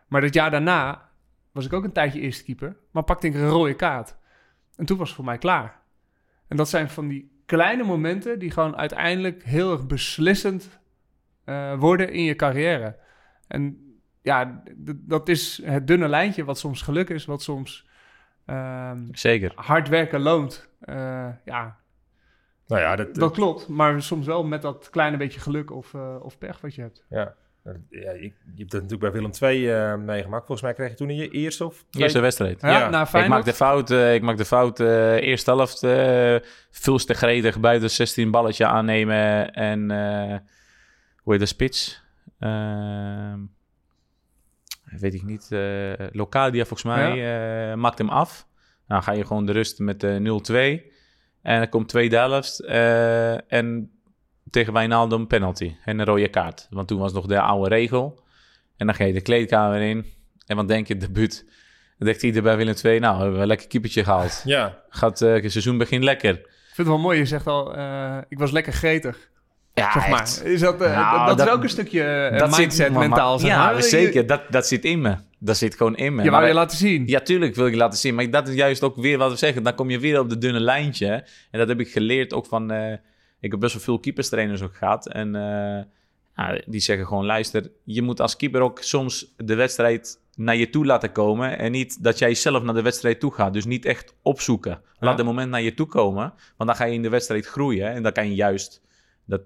Maar dat jaar daarna was ik ook een tijdje eerste keeper, maar pakte ik een rode kaart. En toen was het voor mij klaar. En dat zijn van die kleine momenten die gewoon uiteindelijk heel erg beslissend eh, worden in je carrière. En ja, dat is het dunne lijntje wat soms geluk is, wat soms ehm, Zeker. hard werken loont. Eh, ja, Nou ja, dat, dat klopt. Maar soms wel met dat kleine beetje geluk of, eh, of pech wat je hebt. ja. Ja, je, je hebt dat natuurlijk bij Willem II eh, meegemaakt. Volgens mij kreeg je toen in je eerste of tweede- Eerste wedstrijd. Ja, Ja, Ik maak de fout, eh, ik maak de fout eh, eerste helft eh veel te gretig buiten 16 balletje aannemen en eh, hoe heet de spits? Weet ik niet. eh Locadia volgens mij eh, maakt hem af. Nou ga je gewoon de rust met eh 0-2 en dan komt tweede helft eh, en tegen Wijnaldum penalty en een rode kaart. Want toen was nog de oude regel. En dan ga je de kleedkamer in en wat denk je, debuut. Dan denkt iedereen bij Willem II, nou, hebben we een lekker keepertje gehaald. Ja, Gaat, eh, het seizoen begint lekker. Ik vind het wel mooi, je zegt al, eh, ik was lekker gretig. Ja, Zeg maar. echt. Is dat, eh, Nou, dat, dat is ook een stukje eh, Dat mindset, mentaal. Zeg ja, maar. Zeker. Dat, dat zit in me. Dat zit gewoon in me. Je Maar wou je laten zien. Ja, tuurlijk wil ik je laten zien. Maar dat is juist ook weer wat we zeggen. Dan kom je weer op de dunne lijntje. En dat heb ik geleerd ook van... eh, ik heb best wel veel keeperstrainers ook gehad. En eh, ja, die zeggen gewoon... Luister, je moet als keeper ook soms de wedstrijd naar je toe laten komen. En niet dat jij zelf naar de wedstrijd toe gaat. Dus niet echt opzoeken. Laat Ja. het moment naar je toe komen. Want dan ga je in de wedstrijd groeien. En dan kan je juist... Dat,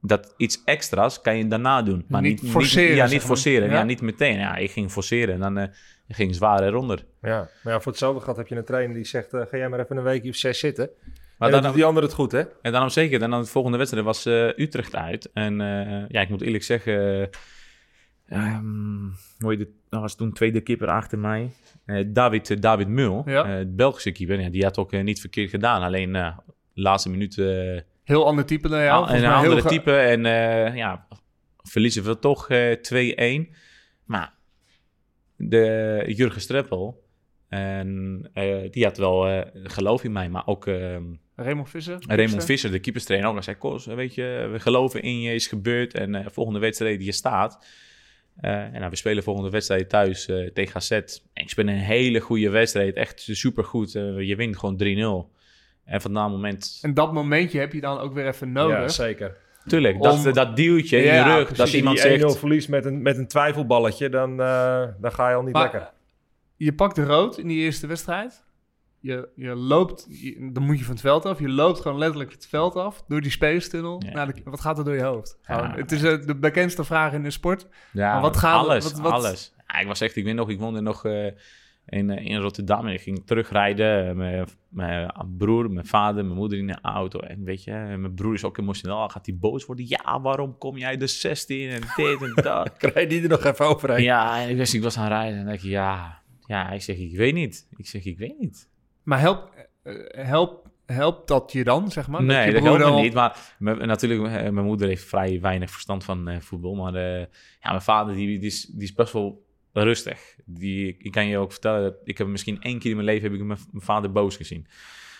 dat iets extra's kan je daarna doen. Maar Niet niet, forceren, ja, niet forceren. Ja? Ja? niet meteen. Ja, ik ging forceren. En dan eh, ging zwaar eronder. ja. Maar ja, voor hetzelfde gehad heb je een trainer die zegt... eh, ga jij maar even een weekje of zes zitten. Maar dan, dan doet die ander het goed, hè? En daarom zeker. En dan de volgende wedstrijd was eh, Utrecht uit. En eh, ja, ik moet eerlijk zeggen... ehm, hoe? Dat was toen tweede keeper achter mij. Eh, David, David Mul, Ja. eh, het Belgische keeper. Ja, die had ook niet verkeerd gedaan. Alleen eh, de laatste minuut... eh, Heel ander type dan jou. Een heel type. En eh, ja, verliezen we toch eh 2-1. Maar de Jurgen Streppel... En eh, die had wel eh, geloof in mij, maar ook ehm, Raymond Visser. Raymond Visser, de keeperstrainer, ook. Hij zei, Kos, weet je, we geloven in je, is gebeurd. En eh, volgende wedstrijd die je staat. Eh, en nou, we spelen volgende wedstrijd thuis eh, tegen AZ. En ik speel een hele goede wedstrijd, echt supergoed. Eh je wint gewoon 3-0. En van dat moment... En dat momentje heb je dan ook weer even nodig. Ja, zeker. Tuurlijk, Om- dat, dat duwtje in Ja, je rug, precies. dat Als je iemand die 1-0 zegt... verliest met een, met een twijfelballetje, dan, eh, dan ga je al niet Maar, lekker. Je pakt de rood in die eerste wedstrijd. Je, je loopt, je- dan moet je van het veld af. Je loopt gewoon letterlijk het veld af door die spelerstunnel. Ja. naar de- wat gaat er door je hoofd? Gewoon, Ja. het is eh, de bekendste vraag in de sport. Ja, Maar wat gaat- alles, wat- wat- alles. Ja, ik was echt, ik weet nog, ik woonde nog eh, in, eh, in Rotterdam en ik ging terugrijden. eh, Mijn, mijn broer, mijn vader, mijn moeder in de auto. En weet je, mijn broer is ook emotioneel. Gaat hij boos worden? Ja, waarom kom jij de 16 en dit en (laughs) dat? Krijg je die er nog even overheen? ja, en ik, wist, ik was aan het rijden en denk ik, ja, ja, ik zeg, ik weet niet. Ik zeg, ik weet niet. Maar help, eh, help, helpt dat je dan, zeg maar? nee, dat helpt me niet. Maar mijn- natuurlijk, eh, mijn moeder heeft vrij weinig verstand van eh, voetbal. Maar eh, ja, mijn vader die, die, is, die is best wel rustig. Die, ik kan je ook vertellen, dat ik heb misschien één keer in mijn leven heb ik mijn, mijn vader boos gezien.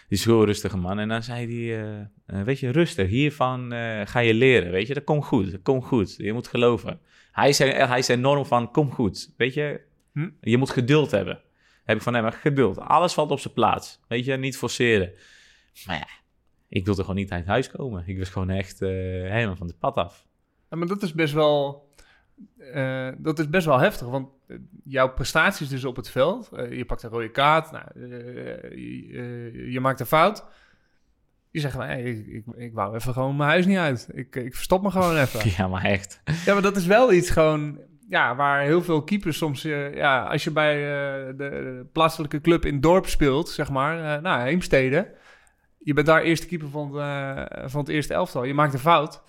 Die is heel rustige man. En dan zei hij, eh, eh, weet je, rustig, hiervan eh, ga je leren. Weet je, dat komt goed, dat komt goed. Je moet geloven. Hij zei, hij is enorm van, kom goed. Weet je, Hm? je moet geduld hebben. Heb ik van hem, geduld. Alles valt op zijn plaats. Weet je, niet forceren. Maar ja, ik wilde gewoon niet uit huis komen. Ik was gewoon echt helemaal van de pad af. Ja, maar dat is best wel, eh, dat is best wel heftig. Want eh, jouw prestaties dus op het veld. eh, je pakt een rode kaart. Nou, je, je maakt een fout. Je zegt van, hey, ik, ik, ik wou even gewoon mijn huis niet uit. Ik, ik verstop me gewoon even. (laughs) Ja, maar echt. Ja, maar dat is wel iets gewoon... Ja, waar heel veel keepers soms... ja, als je bij de, de plaatselijke club in het dorp speelt, zeg maar... eh, nou, Heemstede. Je bent daar eerste keeper van, van het eerste elftal. Je maakt een fout.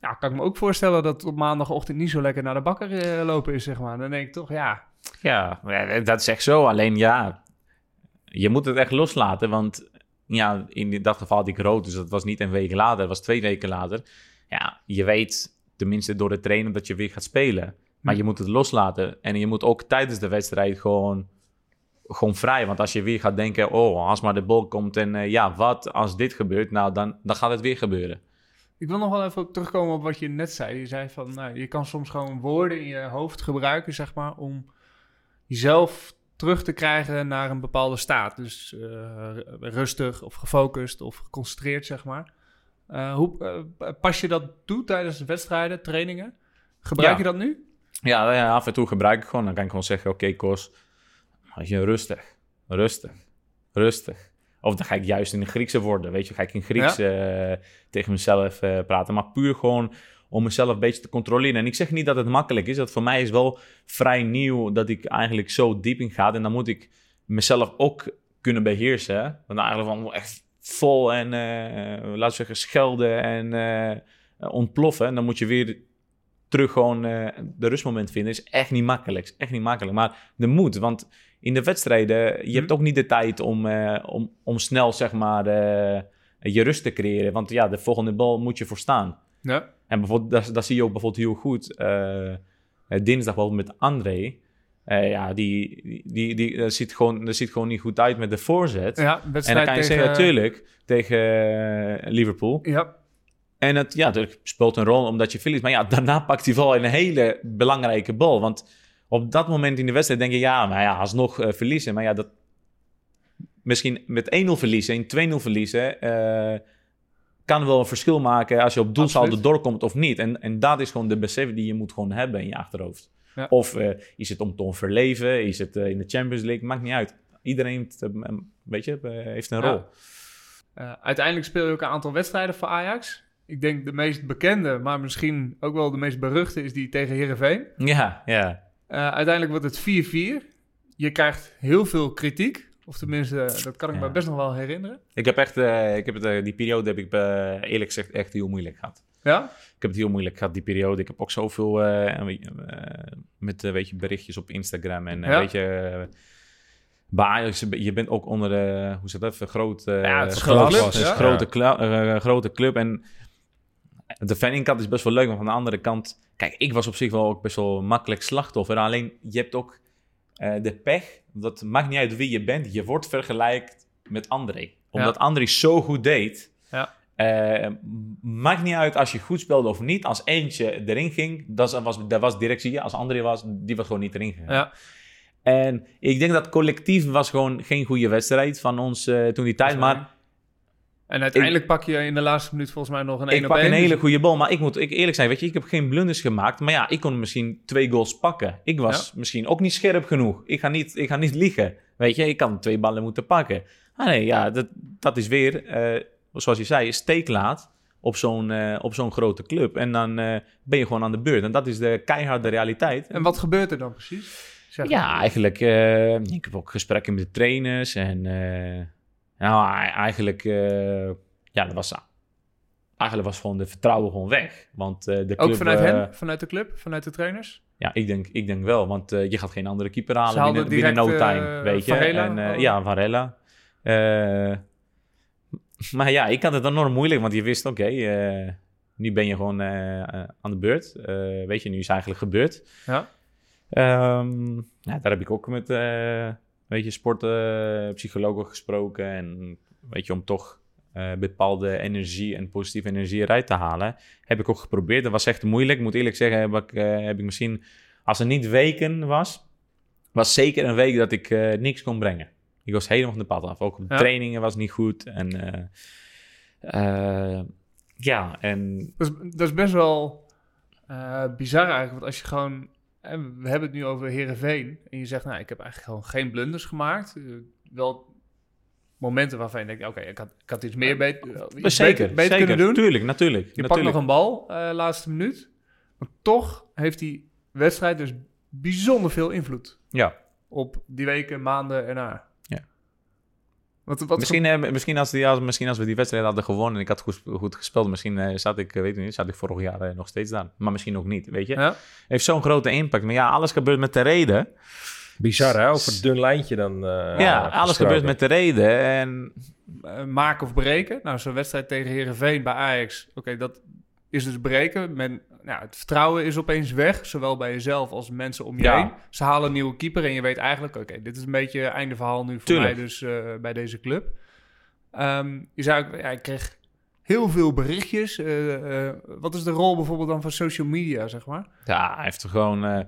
Ja, kan ik me ook voorstellen dat op maandagochtend niet zo lekker naar de bakker eh, lopen is, zeg maar. Dan denk ik toch, ja... Ja, dat is zo. Alleen ja, je moet het echt loslaten. Want ja, in dat geval had ik rood. Dus dat was niet een week later. Dat was twee weken later. Ja, je weet tenminste door de trainer dat je weer gaat spelen. Maar je moet het loslaten. En je moet ook tijdens de wedstrijd gewoon, gewoon vrij. Want als je weer gaat denken, oh, als maar de bal komt en eh, ja, wat als dit gebeurt? Nou, dan, dan gaat het weer gebeuren. Ik wil nog wel even terugkomen op wat je net zei. Je zei van, nou, je kan soms gewoon woorden in je hoofd gebruiken, zeg maar, om jezelf terug te krijgen naar een bepaalde staat. Dus eh, rustig of gefocust of geconcentreerd, zeg maar. Eh, hoe eh, pas je dat toe tijdens wedstrijden, trainingen? Gebruik Ja. je dat nu? Ja, ja, af en toe gebruik ik gewoon. Dan kan ik gewoon zeggen, oké, Kos, als je rustig, rustig, rustig. Of dan ga ik juist in de Griekse worden, weet je. Ga ik in Grieks eh, tegen mezelf eh, praten. Maar puur gewoon om mezelf een beetje te controleren. En ik zeg niet dat het makkelijk is. Dat voor mij is wel vrij nieuw dat ik eigenlijk zo diep in ga. En dan moet ik mezelf ook kunnen beheersen. hè. Want eigenlijk van echt vol en, eh, laten we zeggen, schelden en ontploffen. En dan moet je weer terug gewoon de rustmoment vinden. Is echt niet makkelijk. Is echt niet makkelijk. Maar de moed, want in de wedstrijden, je hebt ook niet de tijd om, eh, om, om snel, zeg maar, eh, je rust te creëren. Want ja, de volgende bal moet je voor staan. Ja. En bijvoorbeeld, dat, dat zie je ook bijvoorbeeld heel goed. eh, dinsdag bijvoorbeeld met André. Ja, die, die, die, dat ziet, gewoon, dat ziet gewoon niet goed uit met de voorzet. Ja, en dan kan je tegen... zeggen, natuurlijk, tegen Liverpool. Ja, En het ja, het speelt een rol omdat je verliest. Maar ja, daarna pakt hij wel een hele belangrijke bal. Want op dat moment in de wedstrijd denk je, ja, maar ja, alsnog eh, verliezen. Maar ja, dat misschien met 1-0 verliezen, in 2-0 verliezen, eh, kan wel een verschil maken als je op doelsaldo doorkomt of niet. En, en dat is gewoon de besef die je moet gewoon hebben in je achterhoofd. Ja. Of eh, is het om te overleven? Is het in de Champions League? Maakt niet uit. Iedereen heeft, een beetje, eh, heeft een rol. Uiteindelijk speel je ook een aantal wedstrijden voor Ajax. Ik denk de meest bekende, maar misschien ook wel de meest beruchte, is die tegen Herenveen. Ja, ja. Uiteindelijk wordt het 4-4. Je krijgt heel veel kritiek. Of tenminste, dat kan ik Ja. me best nog wel herinneren. Ik heb echt, eh, ik heb het, eh, die periode heb ik eh, eerlijk gezegd echt heel moeilijk gehad. Ja? Ik heb het heel moeilijk gehad, die periode. Ik heb ook zoveel eh, eh, met eh, weet je, berichtjes op Instagram. En eh, Ja. weet je, eh, bij Ajax, je bent ook onder de, hoe zit dat, een groot, eh, Ja, het is een groot- grote club, ja. grote, eh, grote club. En de fankant is best wel leuk, maar van de andere kant... Kijk, ik was op zich wel ook best wel makkelijk slachtoffer. Alleen, je hebt ook eh, de pech. Dat maakt niet uit wie je bent. Je wordt vergelijkt met André. Omdat André zo goed deed. Ja. eh, maakt niet uit als je goed speelde of niet. Als eentje erin ging, dat was, dat was directie. Als André was, die was gewoon niet erin gegaan. Ja. En ik denk dat collectief was gewoon geen goede wedstrijd van ons eh, toen die tijd. Maar En uiteindelijk pak je in de laatste minuut volgens mij nog een 1 ik pak 1. een hele dus- goede bal. Maar ik moet ik eerlijk zijn, weet je, ik heb geen blunders gemaakt. Maar ja, ik kon misschien twee goals pakken. Ik was misschien ook niet scherp genoeg. Ik ga niet, ik ga niet liegen. Weet je, ik kan twee ballen moeten pakken. Ah nee, ja, dat, dat is weer, eh, zoals je zei, steeklaat op zo'n eh, op zo'n grote club. En dan eh, ben je gewoon aan de beurt. En dat is de keiharde realiteit. En wat gebeurt er dan precies? Zeg Ja, eigenlijk. eh, ik heb ook gesprekken met de trainers. En nou, eigenlijk. eh, ja, dat was. Eigenlijk was gewoon de vertrouwen gewoon weg. Want eh, de club. Ook vanuit eh, hen? Vanuit de club? Vanuit de trainers? Ja, ik denk, ik denk wel. Want eh, je gaat geen andere keeper halen binnen, binnen no time. eh, weet je. Varela? En, eh, Oh. Ja, Varela. Eh, maar ja, ik had het enorm moeilijk. Want je wist, oké. eh, nu ben je gewoon eh, eh, aan de beurt. Eh, weet je, nu is het eigenlijk gebeurd. Ja. Ehm, ja, daar heb ik ook met eh weet je, sportpsychologen gesproken. En weet je, om toch eh, bepaalde energie en positieve energie eruit te halen, heb ik ook geprobeerd. Dat was echt moeilijk. Ik moet eerlijk zeggen, heb ik, eh, heb ik misschien, als het niet weken was, was zeker een week dat ik eh, niks kon brengen. Ik was helemaal van de pad af. Ook op Ja. trainingen was niet goed. En ja, en Dat is, dat is best wel bizar eigenlijk. Want als je gewoon... eh, We hebben het nu over Herenveen. En je zegt, nou, ik heb eigenlijk gewoon geen blunders gemaakt. Eh, wel momenten waarvan je denkt, oké, ik, had, ik had iets meer beter, iets Dus zeker, beter, beter zeker. kunnen doen. Tuurlijk, natuurlijk. Je pakt nog een bal, eh, laatste minuut. Maar toch heeft die wedstrijd dus bijzonder veel invloed Ja. op die weken, maanden erna. Ja. Wat, wat Misschien, eh, misschien, als die, als, misschien als we die wedstrijd hadden gewonnen en ik had goed, goed gespeeld, misschien eh, zat ik, eh, weet ik niet, zat ik vorig jaar eh, nog steeds daar. Maar misschien ook niet, weet je. Ja? Heeft zo'n grote impact. Maar ja, alles gebeurt met de reden. Bizar hè, over een dun lijntje dan. eh, ja, alles gebeurt met de reden. En maken of breken. Nou, zo'n wedstrijd tegen Herenveen bij Ajax. Oké, dat, is dus breken. Men, nou, het vertrouwen is opeens weg, zowel bij jezelf als mensen om je Ja. heen. Ze halen een nieuwe keeper en je weet eigenlijk... oké, dit is een beetje einde verhaal nu voor Tuurlijk. mij dus eh, bij deze club. Ehm, je zou, ja, ik kreeg heel veel berichtjes. Eh, eh, wat is de rol bijvoorbeeld dan van social media, zeg maar? Ja, hij heeft er gewoon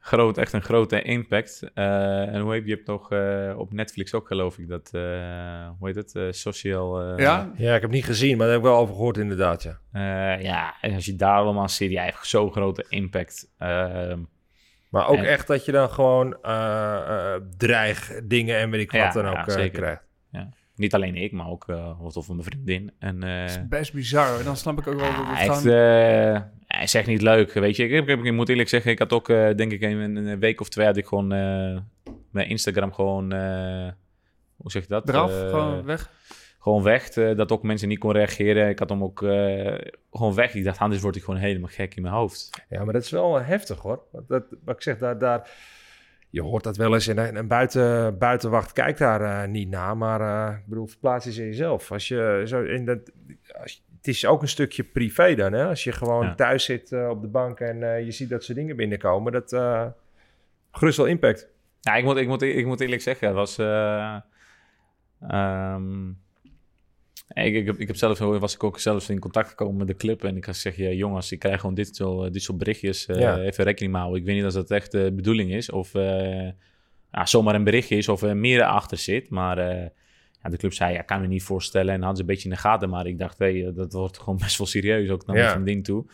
groot, echt een grote impact. Eh, en hoe heet je hebt nog eh, op Netflix ook geloof ik dat, eh, hoe heet het, Eh, social... eh, ja, Ja, ik heb niet gezien, maar daar heb ik wel over gehoord inderdaad, ja. eh, ja, en als je daar allemaal ziet, hij heeft zo'n grote impact. Ehm, Maar ook En- echt dat je dan gewoon eh eh, dreigdingen en weet ik wat Ja, dan ja, ook zeker. krijgt. Niet alleen ik, maar ook uh, of van mijn vriendin. En, eh, dat is best bizar. En dan snap ik ook wel dat het gewoon... eh, hij is echt niet leuk, weet je. Ik, heb- ik, ik moet eerlijk zeggen, ik had ook, eh, denk ik, een, een week of twee had ik gewoon eh, mijn Instagram gewoon, eh, hoe zeg je dat? Eraf, Eh, gewoon weg. gewoon weg. eh, dat ook mensen niet kon reageren. Ik had hem ook eh, gewoon weg. Ik dacht, anders word ik gewoon helemaal gek in mijn hoofd. Ja, maar dat is wel eh, heftig hoor. Want Dat, wat ik zeg, daar, daar, je hoort dat wel eens en een, buiten, buitenwacht kijkt daar eh, niet naar. Maar eh, ik bedoel, verplaats eens in jezelf. Als je zo in dat, als het is ook een stukje privé dan. Hè? Als je gewoon Ja. thuis zit eh, op de bank en je ziet dat soort dingen binnenkomen. Dat gerust wel impact. Ja, ik moet, ik moet, ik moet eerlijk zeggen, het was... eh, ehm, ik, ik, heb, ik heb zelf, was ik ook zelf in contact gekomen met de club. En ik had gezegd, ja, jongens, ik krijg gewoon dit, zo, dit soort berichtjes. eh, Ja. Even rekening houden. Ik weet niet of dat echt de bedoeling is. Of eh, ja, zomaar een berichtje is of er meer achter zit. Maar eh, ja, de club zei, ja, kan me niet voorstellen. En hadden ze een beetje in de gaten. Maar ik dacht, hey, eh, dat wordt gewoon (laughs) best wel serieus. Ook naar Ja. mijn vriendin toe.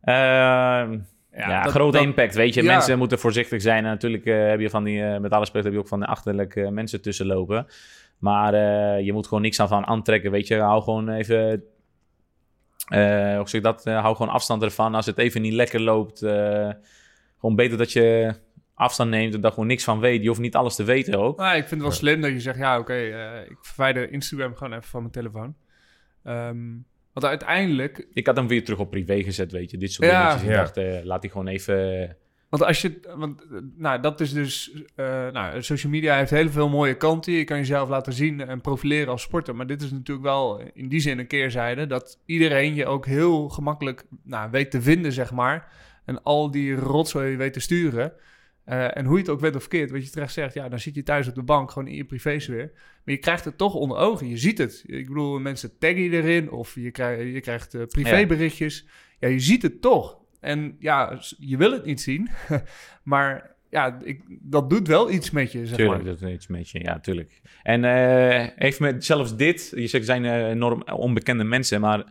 Ehm, ja, dat- grote dat- impact, weet je. ja. Mensen moeten voorzichtig zijn. En natuurlijk eh, heb je van die, eh, met alle respect, heb je ook van de achterlijke mensen tussen lopen. Maar eh, je moet gewoon niks aan van aantrekken, weet je. Hou gewoon even, eh hoe zeg ik dat, Eh, hou gewoon afstand ervan. Als het even niet lekker loopt, eh, gewoon beter dat je afstand neemt en daar gewoon niks van weet. Je hoeft niet alles te weten ook. Nou, ik vind het wel slim dat je zegt, ja, oké, eh, ik verwijder Instagram gewoon even van mijn telefoon. Ehm, want uiteindelijk, Ik had hem weer terug op privé gezet, weet je. Dit soort Ja. dingetjes. Ik Ja. dacht, eh, laat die gewoon even... want als je, want, nou, dat is dus, eh, nou, social media heeft heel veel mooie kanten. Je kan jezelf laten zien en profileren als sporter. Maar dit is natuurlijk wel in die zin een keerzijde, dat iedereen je ook heel gemakkelijk, nou, weet te vinden, zeg maar. En al die rotzooi weet te sturen. Eh, en hoe je het ook bent of verkeerd, wat je terecht zegt, ja, dan zit je thuis op de bank, gewoon in je privésfeer. Maar je krijgt het toch onder ogen, je ziet het. Ik bedoel, mensen taggen je erin of je, krijgt je krijgt eh, privéberichtjes. Ja. je ziet het toch. En ja, je wil het niet zien, (laughs) maar ja, ik, dat doet wel iets met je, zeg Tuurlijk, maar. dat is iets met je. Ja, tuurlijk. En eh, heeft met zelfs dit, je zegt, zijn eh, enorm onbekende mensen, maar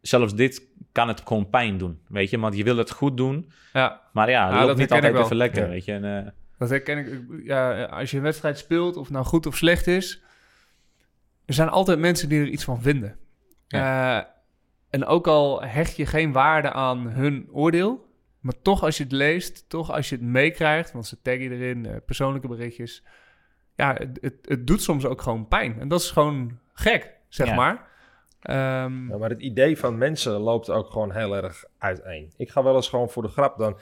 zelfs dit kan het gewoon pijn doen, weet je. Want je wil het goed doen, Ja, maar ja, het Ja, loopt dat niet altijd wel. even lekker, Ja. weet je. En, eh, dat herken ik. Ja, als je een wedstrijd speelt, of het nou goed of slecht is, er zijn altijd mensen die er iets van vinden. Eh, en ook al hecht je geen waarde aan hun oordeel, maar toch als je het leest, toch als je het meekrijgt, want ze taggen je erin, eh, persoonlijke berichtjes, ja, het, het, het doet soms ook gewoon pijn. En dat is gewoon gek, zeg Ja. maar. Ehm, Ja, maar het idee van mensen loopt ook gewoon heel erg uiteen. Ik ga wel eens gewoon voor de grap, dan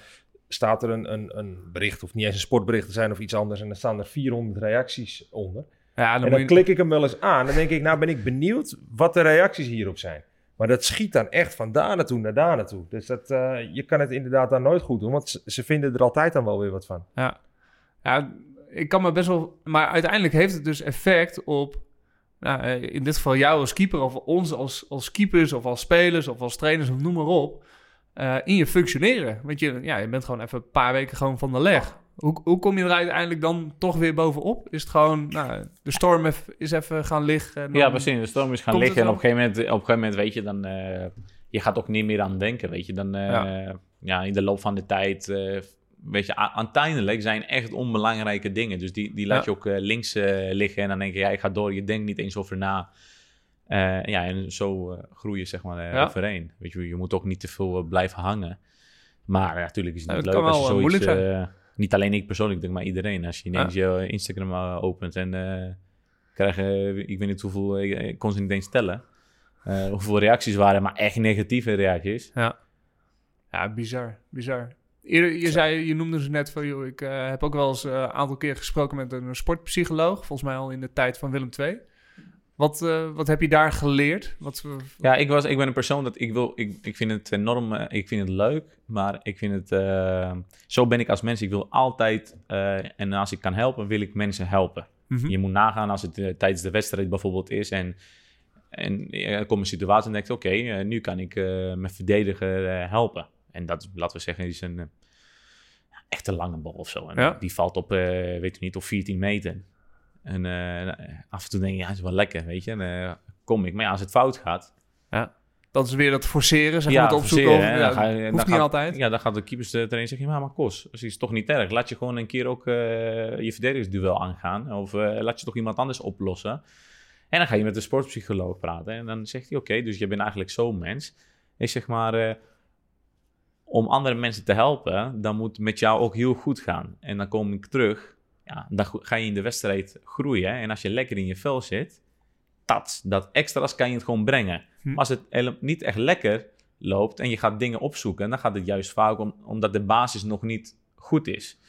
staat er een, een, een bericht, of niet eens een sportbericht te zijn of iets anders, en dan staan er 400 reacties onder. ja, dan en dan je- klik ik hem wel eens aan. Dan denk ik, nou ben ik benieuwd wat de reacties hierop zijn. Maar dat schiet dan echt van daar naartoe naar daar naartoe. Dus dat, eh, je kan het inderdaad dan nooit goed doen, want ze, vinden er altijd dan wel weer wat van. Ja. ja, ik kan me best wel... Maar uiteindelijk heeft het dus effect op... Nou, eh, in dit geval jou als keeper of ons als, als keepers of als spelers of als trainers of noem maar op. eh, in je functioneren. Want je, ja, je bent gewoon even een paar weken gewoon van de leg. Hoe, hoe kom je er uiteindelijk dan toch weer bovenop? Is het gewoon, nou, de storm is even gaan liggen? Ja, precies. De storm is gaan liggen en op een, gegeven moment, op een gegeven moment weet je dan... eh, je gaat ook niet meer aan denken, weet je. Dan, eh, Ja. ja. in de loop van de tijd... eh, weet je, uiteindelijk zijn echt onbelangrijke dingen. Dus die, die laat Ja. je ook links liggen en dan denk je, ja, ik ga door. Je denkt niet eens over na. Ja, en zo groei je zeg maar Ja. overheen. Weet je, je moet ook niet te veel blijven hangen. Maar ja, natuurlijk is het niet leuk als je zoiets... eh, niet alleen ik persoonlijk, denk maar iedereen. Als je ineens je Instagram eh, opent en eh krijg je, ik weet niet hoeveel, eh, ik kon ze niet eens tellen, eh, hoeveel reacties waren, maar echt negatieve reacties. Ja. Ja, bizar, bizar. Eerder, je, zei, je noemde ze net van, joh, ik eh, heb ook wel eens eh, een aantal keer gesproken met een sportpsycholoog, volgens mij al in de tijd van Willem II. Wat, eh, wat heb je daar geleerd? Wat, eh, Ja, ik, was, ik ben een persoon dat ik wil, ik, ik vind het enorm, eh, ik vind het leuk, maar ik vind het, zo ben ik als mens. Ik wil altijd, en als ik kan helpen, wil ik mensen helpen. Mhm. Je moet nagaan als het tijdens de wedstrijd bijvoorbeeld is en, en er komt een situatie en denkt, oké, nu kan ik mijn verdediger helpen. En dat, laten we zeggen, is een echte lange bal of zo. En Ja. die valt op, weet u niet, op 14 meter. En eh, af en toe denk je, ja, het is wel lekker, weet je. En, eh, kom ik. Maar ja, als het fout gaat, dat is weer dat forceren, zeg ja, maar, het opzoeken. forceren, Of, hè. ja, Dan ga je- hoeft dan niet gaat- altijd. Ja, dan gaat de keepers er erin zeggen, ja, maar Kos, dat is toch niet erg. Laat je gewoon een keer ook eh, je verdedigingsduel aangaan. Of laat je toch iemand anders oplossen. En dan ga je met de sportpsycholoog praten. En dan zegt hij, oké, dus je bent eigenlijk zo'n mens. Ik zeg maar, om andere mensen te helpen, dan moet met jou ook heel goed gaan. En dan kom ik terug, ja, dan ga je in de wedstrijd groeien. En als je lekker in je vel zit, dat, dat extra's kan je het gewoon brengen. Hm. Maar als het niet echt lekker loopt en je gaat dingen opzoeken, dan gaat het juist vaak om, omdat de basis nog niet goed is.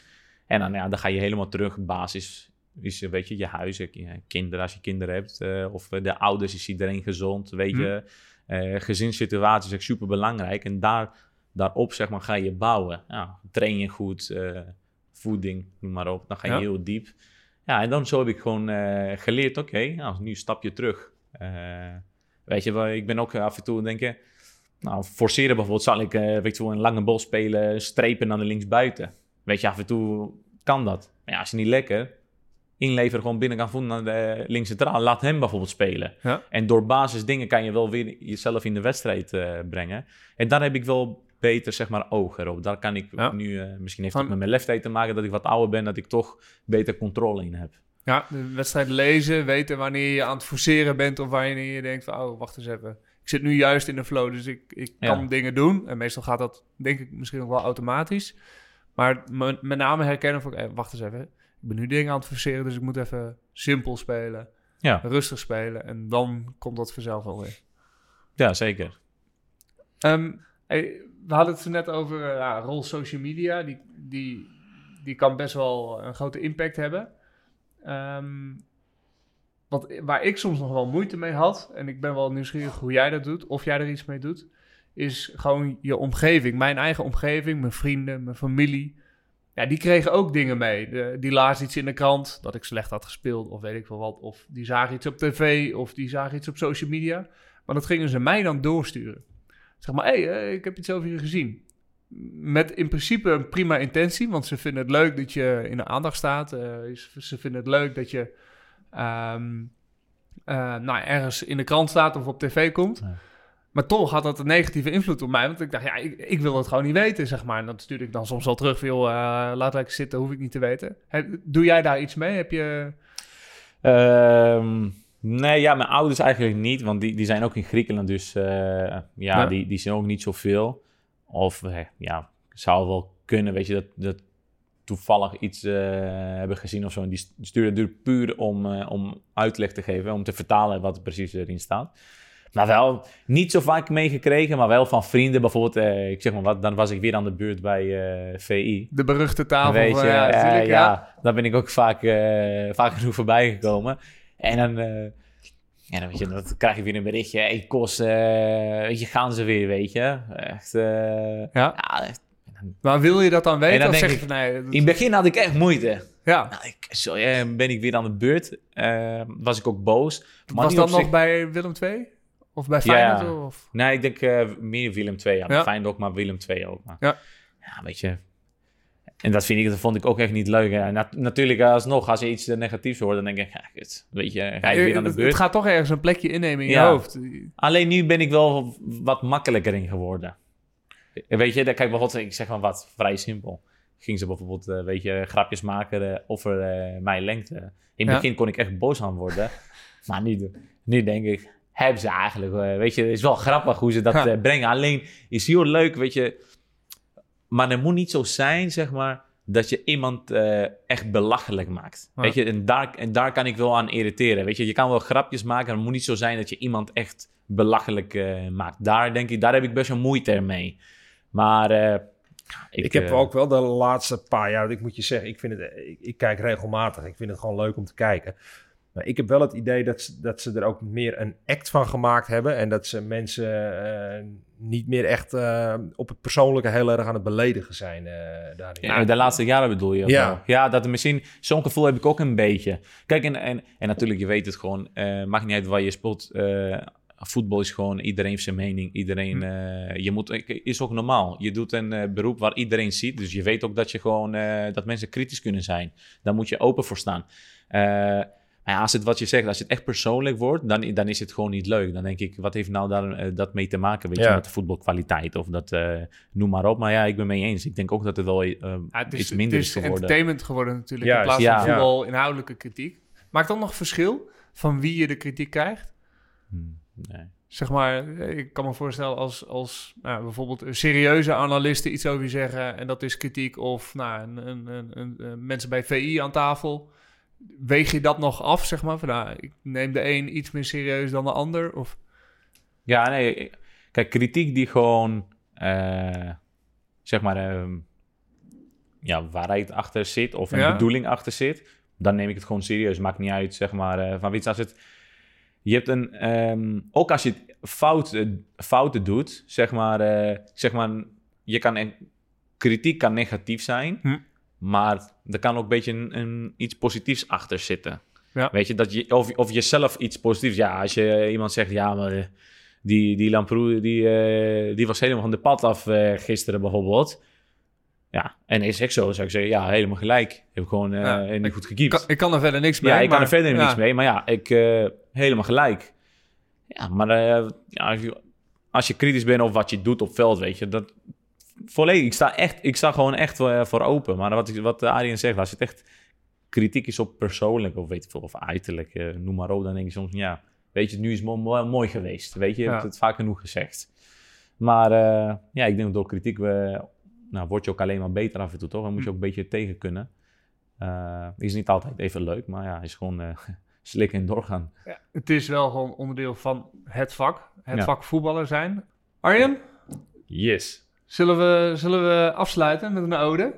En dan, ja, dan ga je helemaal terug, basis is, eh, weet je, je huis, je kinderen als je kinderen hebt, eh, of eh, de ouders, is iedereen gezond, weet Hm. je. Eh gezinssituatie is echt super belangrijk en daar, daarop, zeg maar, ga je bouwen. Ja, train je goed, eh, voeding, noem maar op, dan ga je Ja. heel diep. Ja, en dan zo heb ik gewoon eh, geleerd, oké, nou, nu stap je terug. Eh, weet je, ik ben ook af en toe denken, nou, forceren bijvoorbeeld, zal ik, eh, weet je wel, een lange bal spelen, strepen naar de linksbuiten. Weet je, af en toe kan dat. Maar ja, als je niet lekker inleveren gewoon binnen kan voelen naar de links centraal, laat hem bijvoorbeeld spelen. Ja. En door basis dingen kan je wel weer jezelf in de wedstrijd brengen. En daar heb ik wel beter, zeg maar, oog erop. Daar kan ik Ja. nu, eh, misschien heeft het met mijn leeftijd te maken dat ik wat ouder ben, dat ik toch beter controle in heb. Ja, de wedstrijd lezen, weten wanneer je aan het forceren bent of wanneer je denkt van, oh, wacht eens even. Ik zit nu juist in de flow, dus ik, ik Ja. kan dingen doen. En meestal gaat dat, denk ik, misschien nog wel automatisch. Maar me- met name herkennen van, eh, wacht eens even. Ik ben nu dingen aan het forceren, dus ik moet even simpel spelen. Ja. Rustig spelen. En dan komt dat vanzelf wel weer. Ja, zeker. Ehm, hey, we hadden het zo net over eh, ja, rol social media. Die, die, die kan best wel een grote impact hebben. Ehm, wat, waar ik soms nog wel moeite mee had, en ik ben wel nieuwsgierig hoe jij dat doet, of jij er iets mee doet, is gewoon je omgeving. Mijn eigen omgeving, mijn vrienden, mijn familie. Ja, die kregen ook dingen mee. Die lazen iets in de krant dat ik slecht had gespeeld, of weet ik veel wat. Of die zagen iets op tv, of die zagen iets op social media. Maar dat gingen ze mij dan doorsturen. Zeg maar, hé, hey, eh, ik heb iets over je gezien. Met in principe een prima intentie, want ze vinden het leuk dat je in de aandacht staat. eh, ze vinden het leuk dat je ehm, eh, nou, ergens in de krant staat of op tv komt. Ja. Maar toch had dat een negatieve invloed op mij. Want ik dacht, ja, ik, ik wil het gewoon niet weten, zeg maar. En dat stuurde ik dan soms wel terug. Veel, eh laat lekker zitten, hoef ik niet te weten. Heb- doe jij daar iets mee? Heb je... Ehm, nee, ja, mijn ouders eigenlijk niet, want die, die zijn ook in Griekenland, dus eh, ja, Ja. Die, die zien ook niet zoveel. Of eh, ja, zou wel kunnen, weet je, dat, dat toevallig iets eh, hebben gezien of zo. En die st- sturen het puur om, om uitleg te geven, om te vertalen wat er precies erin staat. Maar wel niet zo vaak meegekregen, maar wel van vrienden. Bijvoorbeeld, eh, ik zeg maar wat, dan was ik weer aan de beurt bij VI. De beruchte tafel. Weet je, ja, natuurlijk, ja, ja. daar ben ik ook vaak, vaak genoeg voorbij gekomen. En dan, eh, dan, weet je, dan krijg je weer een berichtje. Hey, Kos, eh, weet je, gaan ze weer, weet je. Echt, eh, Ja. ja, echt. Maar wil je dat dan weten? En dan of zeg van, nee, dat- In het begin had ik echt moeite. ja. Nou, ik, zo, ben ik weer aan de beurt. Eh, was ik ook boos. Maar Was dat nog zich- bij Willem II? Of bij Ja. Feyenoord? Of? Nee, ik denk meer Willem II. Ja, Ja. Fijn ook, maar Willem II ook. Maar, Ja. ja, weet je. En dat, vind ik, dat vond ik ook echt niet leuk. hè. Na- natuurlijk, alsnog, als je iets eh, negatiefs hoort, dan denk ik, ja, kut, weet je, ga je weer aan de het, beurt. het gaat toch ergens een plekje innemen in je hoofd. Alleen nu ben ik wel wat makkelijker in geworden. Weet je, daar kijk bijvoorbeeld, ik zeg maar wat vrij simpel. Ging ze bijvoorbeeld, eh, weet je, grapjes maken eh, over eh, mijn lengte. In het Ja. begin kon ik echt boos aan worden. (laughs) maar nu, nu denk ik, hebben ze eigenlijk, eh, weet je, het is wel grappig hoe ze dat eh, brengen. Alleen is heel leuk, weet je. Maar het moet niet zo zijn, zeg maar, dat je iemand eh, echt belachelijk maakt. Ja. Weet je, en daar, en daar kan ik wel aan irriteren. Weet je, je kan wel grapjes maken, maar het moet niet zo zijn dat je iemand echt belachelijk eh, maakt. Daar denk ik, daar heb ik best wel moeite mee. Maar eh, ik, Ik, heb ook wel de laatste paar jaar, ik moet je zeggen, ik, vind het, ik, ik kijk regelmatig. Ik vind het gewoon leuk om te kijken. Maar ik heb wel het idee dat ze, dat ze er ook meer een act van gemaakt hebben. En dat ze mensen eh, niet meer echt eh, op het persoonlijke heel erg aan het beledigen zijn eh, daarin. Ja, de laatste jaren bedoel je? Ja. wel? Ja, dat misschien... Zo'n gevoel heb ik ook een beetje. Kijk, en, en, en natuurlijk, je weet het gewoon. maakt niet uit waar je eh, voetbal is gewoon... Iedereen heeft zijn mening. Iedereen... eh, je moet... Is ook normaal. Je doet een beroep waar iedereen ziet. Dus je weet ook dat je gewoon... dat mensen kritisch kunnen zijn. Daar moet je open voor staan. Maar ja, als het wat je zegt, als het echt persoonlijk wordt, dan, dan is het gewoon niet leuk. Dan denk ik, wat heeft nou daar eh, dat mee te maken, weet je, met de voetbalkwaliteit of dat, eh, noem maar op. Maar ja, ik ben mee eens. Ik denk ook dat het wel Ja, het is, iets minder het is is geworden. entertainment geworden natuurlijk. Juist, in plaats ja. van voetbal inhoudelijke kritiek. Maakt dan nog verschil van wie je de kritiek krijgt? Hmm, nee. Zeg maar, ik kan me voorstellen als, als nou, bijvoorbeeld serieuze analisten iets over je zeggen en dat is kritiek of nou, een, een- een- mensen bij VI aan tafel. Weeg je dat nog af, zeg maar? Van, nou, ik neem de een iets meer serieus dan de ander? Of, Ja, nee. Kijk, kritiek die gewoon, eh, zeg maar, ehm, ja, waarheid achter zit of een Ja. bedoeling achter zit, dan neem ik het gewoon serieus. Maakt niet uit, zeg maar, eh, van je, als het... Je hebt een, ehm, ook als je fouten, fouten doet, zeg maar, eh, zeg maar, je kan, kritiek kan negatief zijn, Hm. Maar er kan ook een beetje een, een, iets positiefs achter zitten. Ja. Weet je, dat je, of, of jezelf iets positiefs, ja, als je iemand zegt, ja, maar eh, die, die Lamproe, die, eh, die was helemaal van de pad af eh, gisteren bijvoorbeeld. Ja, en is echt zo, zou ik zeggen, ja, helemaal gelijk. Heb ik gewoon eh, Ja, niet goed gekiept. kan, ik kan er verder niks mee. Ja, ik kan er verder ja. niks mee, maar ja, ik helemaal gelijk. Ja, maar ja, als, je, als je kritisch bent op wat je doet op veld, weet je, dat volledig. Ik sta echt, ik sta gewoon echt voor, voor open. Maar wat, wat Arjen zegt, als het echt kritiek is op persoonlijk of weet ik veel, of uiterlijk, eh, noem maar op, dan denk je soms, ja, weet je, nu is het mo- mo- mooi geweest. Weet je, je Ja. hebt het vaak genoeg gezegd. Maar eh, ja, ik denk dat door kritiek we, nou, word je ook alleen maar beter af en toe, toch? Dan moet je ook een beetje tegen kunnen. Eh, is niet altijd even leuk, maar ja, is gewoon eh, (laughs) slikken en doorgaan. Ja, het is wel gewoon onderdeel van het vak. Het Ja. vak voetballer zijn. Arjen, Yes. Zullen we, zullen we afsluiten met een ode? Het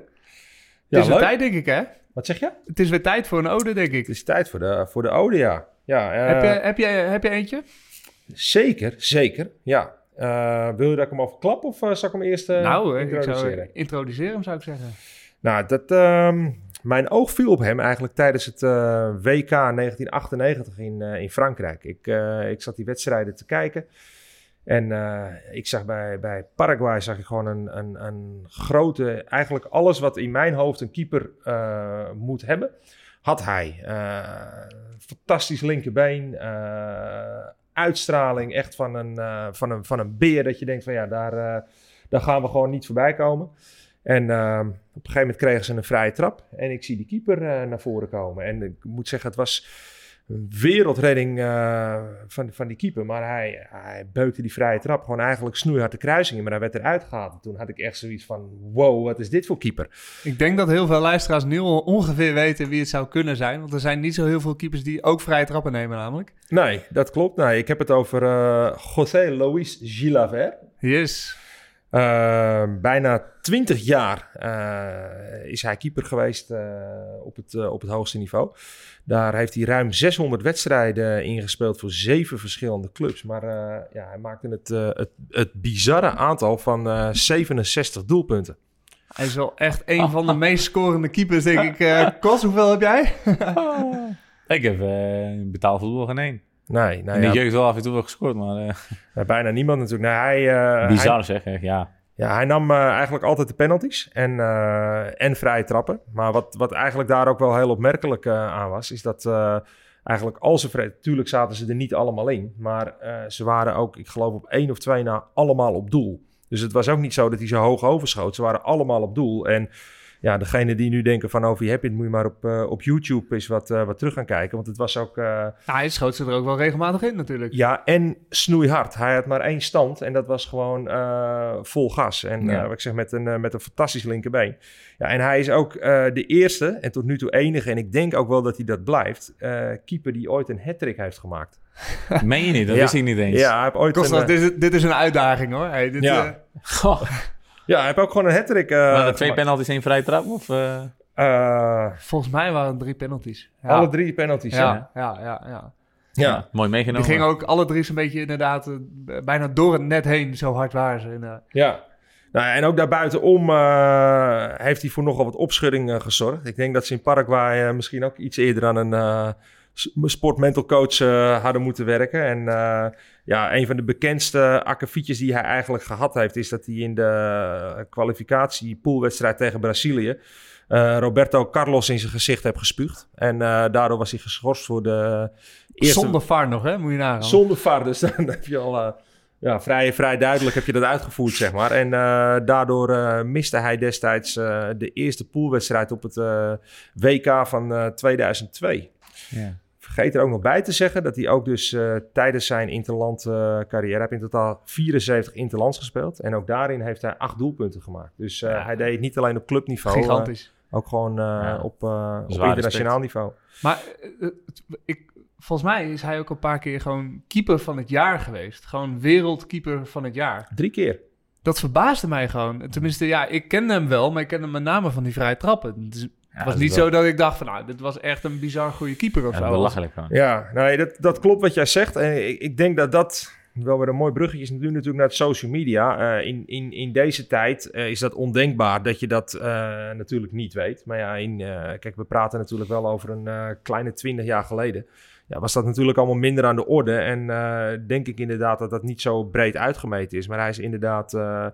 Ja, is weer tijd, denk ik, hè? Wat zeg je? Het is weer tijd voor een ode, denk ik. Het is tijd voor de, voor de ode, ja. ja eh, heb, je, heb, je, heb je eentje? Zeker, zeker, ja. Eh, wil je dat ik hem al verklap of eh, zal ik hem eerst nou, introduceren? zou introduceren hem, zou ik zeggen. Nou, dat, ehm, mijn oog viel op hem eigenlijk tijdens het WK 1998 in, in Frankrijk. Ik, ik zat die wedstrijden te kijken. En eh, ik zag bij, bij Paraguay zag ik gewoon een, een, een grote... Eigenlijk alles wat in mijn hoofd een keeper eh, moet hebben, had hij. Eh, fantastisch linkerbeen. uitstraling echt van een, van, een, van een beer. Dat je denkt van ja, daar, daar gaan we gewoon niet voorbij komen. En ehm, op een gegeven moment kregen ze een vrije trap. En ik zie die keeper naar voren komen. En ik moet zeggen, het was wereldredding eh, van, van die keeper. Maar hij, hij beukte die vrije trap gewoon eigenlijk snoeihard de kruising in. Maar hij werd eruit gehaald. En toen had ik echt zoiets van, wow, wat is dit voor keeper? Ik denk dat heel veel luisteraars nu al ongeveer weten wie het zou kunnen zijn. Want er zijn niet zo heel veel keepers die ook vrije trappen nemen namelijk. Nee, dat klopt. Nee, ik heb het over eh José Luis Gilaver. Yes. Uh, bijna 20 jaar uh, is hij keeper geweest uh, op, het, uh, op het hoogste niveau. Daar heeft hij ruim 600 wedstrijden ingespeeld voor zeven verschillende clubs. Maar uh, ja, hij maakte het, uh, het, het bizarre aantal van uh, 67 doelpunten. Hij is wel echt een van de (laughs) meest scorende keepers, denk ik. Uh, Kos, hoeveel heb jij? (laughs) ik heb uh, betaalvoetbal geen één. Nee, nee. In de ja, jeugd wel af en toe wel gescoord, maar... Uh... (laughs) Ja, bijna niemand natuurlijk. Nee, hij, (laughs) uh, Bizar hij, zeg, echt, ja. Ja, hij nam uh, eigenlijk altijd de penalties en, en vrije trappen. Maar wat, wat eigenlijk daar ook wel heel opmerkelijk aan was, is dat eigenlijk al ze vrije... Tuurlijk zaten ze er niet allemaal in, maar uh, ze waren ook, ik geloof op één of twee na, allemaal op doel. Dus het was ook niet zo dat hij zo hoog overschoot. Ze waren allemaal op doel. En ja, degene die nu denken van, oh, wie heb je het, moet je maar op, uh, op YouTube eens wat, uh, wat terug gaan kijken. Want het was ook... Uh, ja, hij schoot ze er ook wel regelmatig in natuurlijk. Ja, en snoeihard. Hij had maar één stand en dat was gewoon uh, vol gas. En ja. wat ik zeg, met een, met een fantastisch linkerbeen. Ja, en hij is ook de eerste en tot nu toe enige, en ik denk ook wel dat hij dat blijft, keeper die ooit een hat-trick heeft gemaakt. (laughs) Meen je niet? Dat ja. wist ik niet eens. Ja, hij heeft ooit Kostas, een, dit, is, dit is een uitdaging hoor. Hey, dit, ja. Ja, hij heeft ook gewoon een hat-trick. Uh, maar twee penalties, één vrije trap? Of, uh... uh, Eh, Volgens mij waren het drie penalties. Ja. Alle drie penalties. Ja. Ja, ja, ja, ja. ja. Mooi Die meegenomen. gingen ook alle drie zo'n beetje inderdaad eh, bijna door het net heen. Zo hard waren ze. En, eh, Ja. Nou, en ook daarbuitenom eh heeft hij voor nogal wat opschudding eh, gezorgd. Ik denk dat ze in Paraguay eh, misschien ook iets eerder aan een eh sportmental coach eh, hadden moeten werken. En eh, ja, een van de bekendste akkefietjes die hij eigenlijk gehad heeft... is dat hij in de kwalificatie poolwedstrijd tegen Brazilië... eh, Roberto Carlos in zijn gezicht heeft gespuugd. En daardoor was hij geschorst voor de eerste... Zonder VAR nog, hè? Moet je nagaan. Zonder VAR, dus (laughs) dan heb je al ja, vrij, vrij duidelijk heb je dat uitgevoerd, zeg maar. En eh, daardoor eh, miste hij destijds eh, de eerste poolwedstrijd op het WK van eh, 2002. Ja. Vergeet er ook nog bij te zeggen dat hij ook dus tijdens zijn interland carrière... heeft in totaal 74 interlands gespeeld. En ook daarin heeft hij acht doelpunten gemaakt. Dus Ja. hij deed het niet alleen op clubniveau, Gigantisch. ook gewoon Ja. op, op internationaal respect. niveau. Maar ik, volgens mij is hij ook een paar keer gewoon keeper van het jaar geweest. Gewoon wereldkeeper van het jaar. Drie keer. Dat verbaasde mij gewoon. Tenminste, ja, ik kende hem wel, maar ik kende hem met name van die vrije trappen. Het is- het was niet wel- zo dat ik dacht van, nou, dit was echt een bizar goede keeper of Ja, zo. belachelijk gewoon. Ja, nee, dat, dat klopt wat jij zegt. En ik, ik denk dat dat wel weer een mooi bruggetje is nu natuurlijk naar het social media. Eh, in, in, in deze tijd eh, is dat ondenkbaar dat je dat eh, natuurlijk niet weet. Maar ja, in, eh, kijk, we praten natuurlijk wel over een eh, kleine twintig jaar geleden. Ja, was dat natuurlijk allemaal minder aan de orde. En eh, denk ik inderdaad dat dat niet zo breed uitgemeten is. Maar hij is inderdaad eh,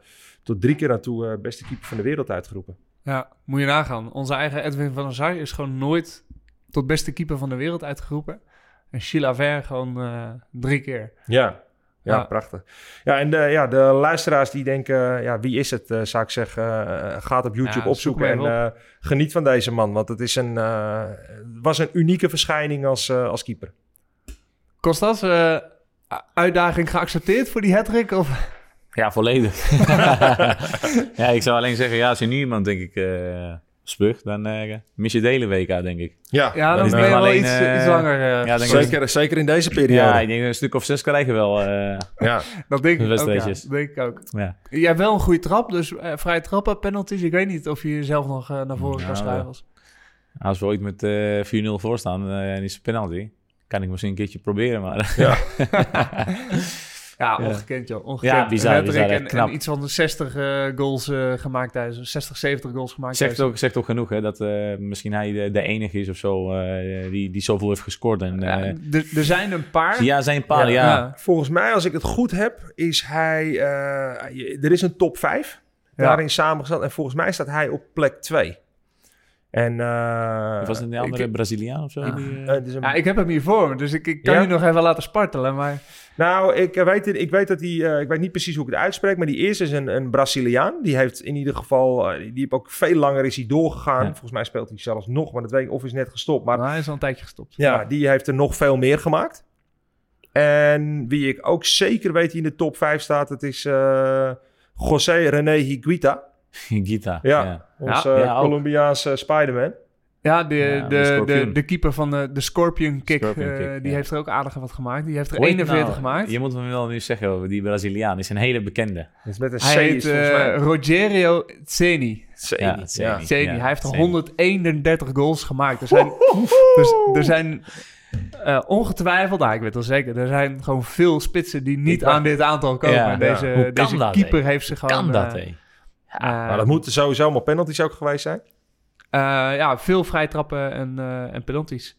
tot drie keer aan toe eh, beste keeper van de wereld uitgeroepen. Ja, moet je nagaan. Onze eigen Edwin van der Sar is gewoon nooit tot beste keeper van de wereld uitgeroepen. En Sheila Ver gewoon drie keer. Ja. Ja, Ja. prachtig. Ja, en de, ja, de luisteraars die denken, ja, wie is het, eh, zou ik zeggen, eh, gaat op YouTube opzoeken en eh, geniet van deze man. Want het is een, eh, was een unieke verschijning als, eh, als keeper. Kostas, eh, uitdaging geaccepteerd voor die hattrick? Of? Ja, volledig. (laughs) ja, ik zou alleen zeggen, ja, als je nu iemand, denk ik, eh spuugt, dan eh, mis je de hele WK, denk ik. Ja, Ja, Dan dan is ben je wel alleen, iets, eh, iets langer. eh, ja, denk ik- zeker, zeker in deze periode. Ja, Ja, ik denk een stuk of zes krijgen we wel. eh, (laughs) dat denk ik ook. Ja, dat denk ik ook. ja. Jij hebt wel een goede trap, dus eh, vrije trappen, penalties. Ik weet niet of je jezelf nog eh, naar voren kan Nou, schuiven. als- Als we ooit met eh 4-0 voor staan eh, en is het penalty, kan ik misschien een keertje proberen, maar... Ja, (laughs) Ja. ongekend joh. Ongekend. Ja, bizar, Een bizar, echt en, knap. en iets van de 60 eh, goals eh, gemaakt tijdens, 60, 70 goals gemaakt zegt, tijdens. ook, zegt ook genoeg, hè, dat eh, misschien hij de, de enige is of zo eh, die, die zoveel heeft gescoord. En, Ja, eh, er- er zijn een paar. ja, zijn paar, ja. Ja. Volgens mij, als ik het goed heb, is hij, eh, er is een top 5 Ja. daarin samengesteld. En volgens mij staat hij op plek 2. En, eh, Of was het een ik- andere Braziliaan of zo? Ja. Die, een ik heb hem hier voor me, dus ik, ik kan Ja? je nog even laten spartelen. Maar Nou, ik eh, weet, ik weet dat hij, eh, ik weet niet precies hoe ik het uitspreek, maar die eerste is een, een Braziliaan. Die heeft in ieder geval, eh, die heeft ook veel langer is hij doorgegaan. Ja. Volgens mij speelt hij zelfs nog, maar dat weet ik of is net gestopt. Maar nou, hij is al een tijdje gestopt. ja, die heeft er nog veel meer gemaakt. En wie ik ook zeker weet die in de top 5 staat, het is eh José René Higuita. (laughs) Gita. Ja, ja. onze Ja, eh, ja, ook. Colombiaanse Spider-Man. Ja, de, Ja, de de, de, keeper van de, de Scorpion Kick, Scorpion eh, Kick, die ja. heeft er ook aardig wat gemaakt. Die heeft er Hoe heet 41 nou? gemaakt. Je moet hem wel nu zeggen over die Braziliaan. is een hele bekende. Met een C Hij heet is eh, mij. Rogerio Ceni. Zeni, Ja. Ceni. Ja, hij heeft er Zeni. 131 goals gemaakt. Er zijn, dus, er zijn eh, ongetwijfeld, nou, ik weet wel zeker, er zijn gewoon veel spitsen die niet Ik- aan dit aantal komen. Deze, deze dat, keeper heeft ze gewoon... Kan dat, eh, hé? Maar dat moeten sowieso allemaal penalties ook geweest zijn. Eh, ja, veel vrijtrappen en, eh, en penalties.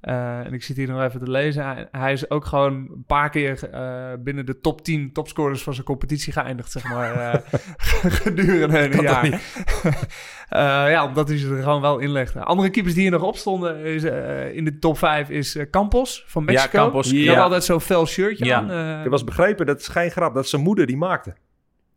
Eh, en ik zit hier nog even te lezen. Hij, is ook gewoon een paar keer binnen de top 10 topscorers van zijn competitie geëindigd, zeg maar. (laughs) gedurende een jaar. (laughs) Ja, omdat hij ze er gewoon wel inlegde. Andere keepers die hier nog op stonden is, in de top 5 is Campos van Mexico. Ja, Campos. Die Ja. had altijd zo'n fel shirtje Ja. aan. Ik eens begrepen, dat is geen grap, dat zijn moeder die maakte.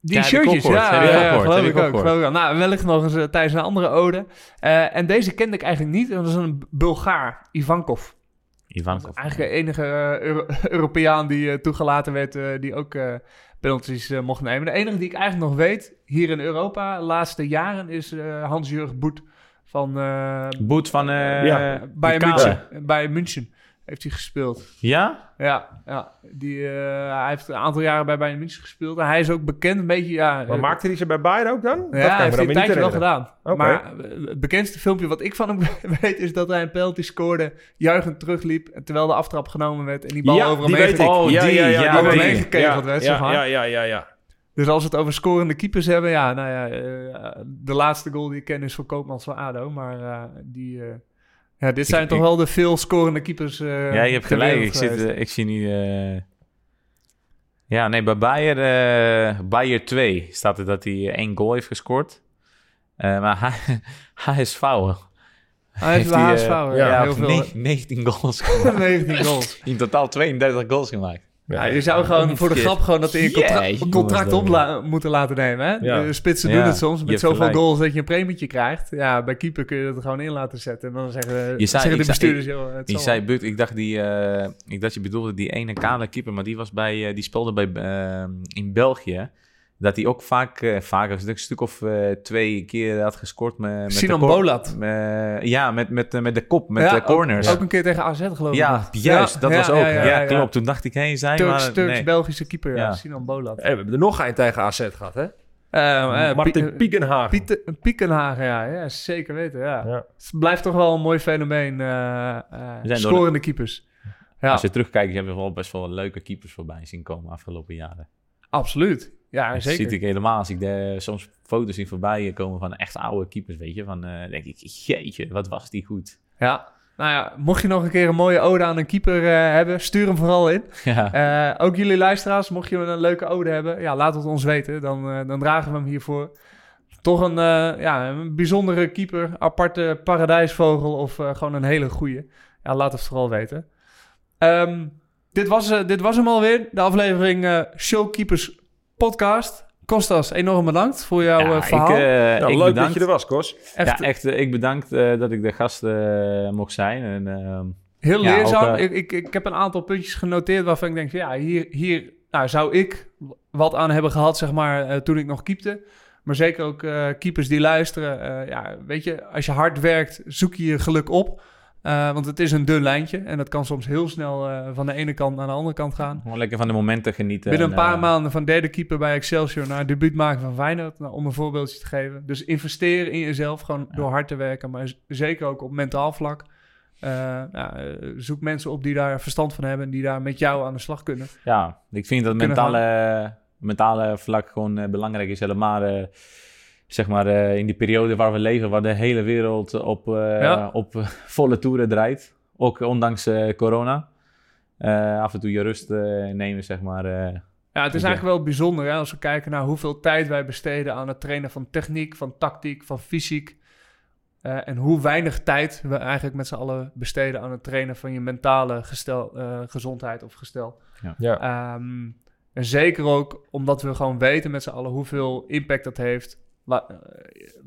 Die Ja, shirtjes, ja, geloof ik ook geloof ik ook. Nou, wellicht nog eens eh, tijdens een andere ode. Eh, en deze kende ik eigenlijk niet. Dat is een Bulgaar, Ivankov. Ivankov. Eigenlijk de enige eh, Euro- (laughs) Europeaan die toegelaten werd, die ook penalties mocht nemen. De enige die ik eigenlijk nog weet, hier in Europa, de laatste jaren, is Hans-Jurgen Boet van Boet van... bij. München. Bij München. Heeft hij gespeeld. Ja? Ja, ja. Die, eh, hij heeft een aantal jaren bij Bayern München gespeeld. En hij is ook bekend een beetje... Ja, Maar eh, maakte hij ze bij Bayern ook dan? ja, dat hij heeft hij een tijdje wel gedaan. Maar eh, het bekendste filmpje wat ik van hem (laughs) weet... is dat hij een penalty scoorde, juichend terugliep... en terwijl de aftrap genomen werd en die bal over hem heen. Oh, ja, die, ja, ja, ja, die. Gekegeld Ja, werd, ja, ja, ja, ja, ja. Dus als we het over scorende keepers hebben... ja, nou ja, de laatste goal die ik ken is voor Koopmans van ADO. Maar die... ja, dit zijn Ik- toch ik- wel de veel scorende keepers eh Ja, je hebt gelijk. Ik, zit, eh, ik zie nu... eh, Ja, nee, bij Bayer, Bayer 2 staat er dat hij één goal heeft gescoord. Maar (laughs) hij, hij is foul. Hij heeft HSV, ja, ja, heel veel. ne- 19 goals (laughs) gemaakt. 19 goals. In totaal 32 goals gemaakt. Ja, je zou gewoon voor de grap gewoon dat in je contra- contract op la- moeten laten nemen. Hè? Ja. De spitsen Ja, doen het soms met zoveel gelijk. goals dat je een premietje krijgt. Ja, bij keeper kun je dat er gewoon in laten zetten. En dan zeggen, Je zei- zeggen de ik zei- bestuurders... Je zal zei. Buck, ik dacht, die, eh, ik dacht je bedoelde die ene kale keeper, maar die, was bij, eh, die speelde bij, eh, in België. Dat hij ook vaak, eh, vaak een stuk, stuk of eh, twee keer had gescoord met, met Sinan. Bolat. Eh, ja, met, met, eh, met de kop, met Ja, de corners. Ook, ook een keer tegen AZ geloof ik. ja, juist, dat Ja, was ook. ja, Ja, ja, ja. klopt. Toen dacht ik, hé, zijn Turks, maar... Turks nee. Belgische keeper, ja. Sinan Bolat. Hey, we hebben er nog een tegen AZ gehad, hè? Eh, eh, Martin Pie- Piekenhagen. Pieter- Piekenhagen, ja, ja, zeker weten. Ja. Ja. Het blijft toch wel een mooi fenomeen. eh eh, door de- scorende keepers. Ja, Als je terugkijkt, je hebt wel best wel leuke keepers voorbij zien komen afgelopen jaren. absoluut. Ja, Dat zeker. ziet ik helemaal als ik de, soms foto's zie voorbij komen van echt oude keepers, weet je. Van, eh, denk ik, jeetje, wat was die goed. Ja, nou ja, mocht je nog een keer een mooie ode aan een keeper eh, hebben, stuur hem vooral in. (laughs) Ja, Eh, ook jullie luisteraars, mocht je een leuke ode hebben, ja, laat het ons weten. Dan, dan dragen we hem hiervoor. Toch een, ja, een bijzondere keeper, aparte paradijsvogel of gewoon een hele goeie. Ja, laat het vooral weten. Ehm, dit, was, eh, dit was hem alweer, de aflevering Showkeepers podcast. Kostas, enorm bedankt voor jouw Ja, eh, verhaal. Ik, eh, Nou, ik leuk bedankt. dat je er was, Kos. Echt Ja, echt, eh, ik bedankt eh, dat ik de gast eh, mocht zijn. En, ehm, Heel Ja, leerzaam. ook, ik, ik, ik heb een aantal puntjes genoteerd waarvan ik denk... Ja, hier, hier nou, zou ik wat aan hebben gehad, zeg maar, eh, toen ik nog keepte. Maar zeker ook eh, keepers die luisteren. eh, ja, weet je, als je hard werkt, zoek je je geluk op. Eh, want het is een dun lijntje. En dat kan soms heel snel eh, van de ene kant naar de andere kant gaan. gewoon lekker van de momenten genieten. Binnen een en, paar eh, maanden van derde keeper bij Excelsior naar debuut maken van Feyenoord. Nou, om een voorbeeldje te geven. Dus investeren in jezelf, gewoon door hard te werken. Maar zeker ook op mentaal vlak. Zoek mensen op die daar verstand van hebben en die daar met jou aan de slag kunnen. Ja, ik vind dat mentale, mentale vlak gewoon belangrijk is. Helemaal zeg maar eh, in die periode waar we leven, waar de hele wereld op, eh, Ja. op eh, volle toeren draait. Ook ondanks eh, corona. Eh, af en toe je rust eh, nemen, zeg maar. eh. Ja, het is eigenlijk wel bijzonder hè, als we kijken naar hoeveel tijd wij besteden aan het trainen van techniek, van tactiek, van fysiek. Eh, en hoe weinig tijd we eigenlijk met z'n allen besteden aan het trainen van je mentale gestel, eh, gezondheid of gestel. Ja. Ehm, en zeker ook omdat we gewoon weten met z'n allen hoeveel impact dat heeft. Eh,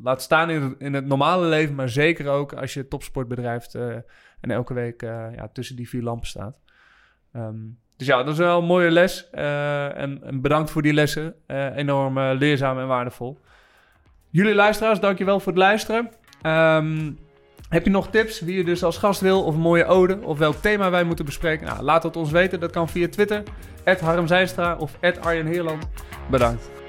laat staan in in het normale leven, maar zeker ook als je topsport bedrijft eh, en elke week eh, ja, tussen die vier lampen staat. Ehm, dus ja, dat is wel een mooie les. en, en bedankt voor die lessen. Enorm leerzaam en waardevol. Jullie luisteraars, dankjewel voor het luisteren. Ehm, heb je nog tips wie je dus als gast wil of een mooie ode of welk thema wij moeten bespreken? Nou, laat het ons weten. Dat kan via Twitter, Harm Zijnstra of Arjen Heerland. Bedankt.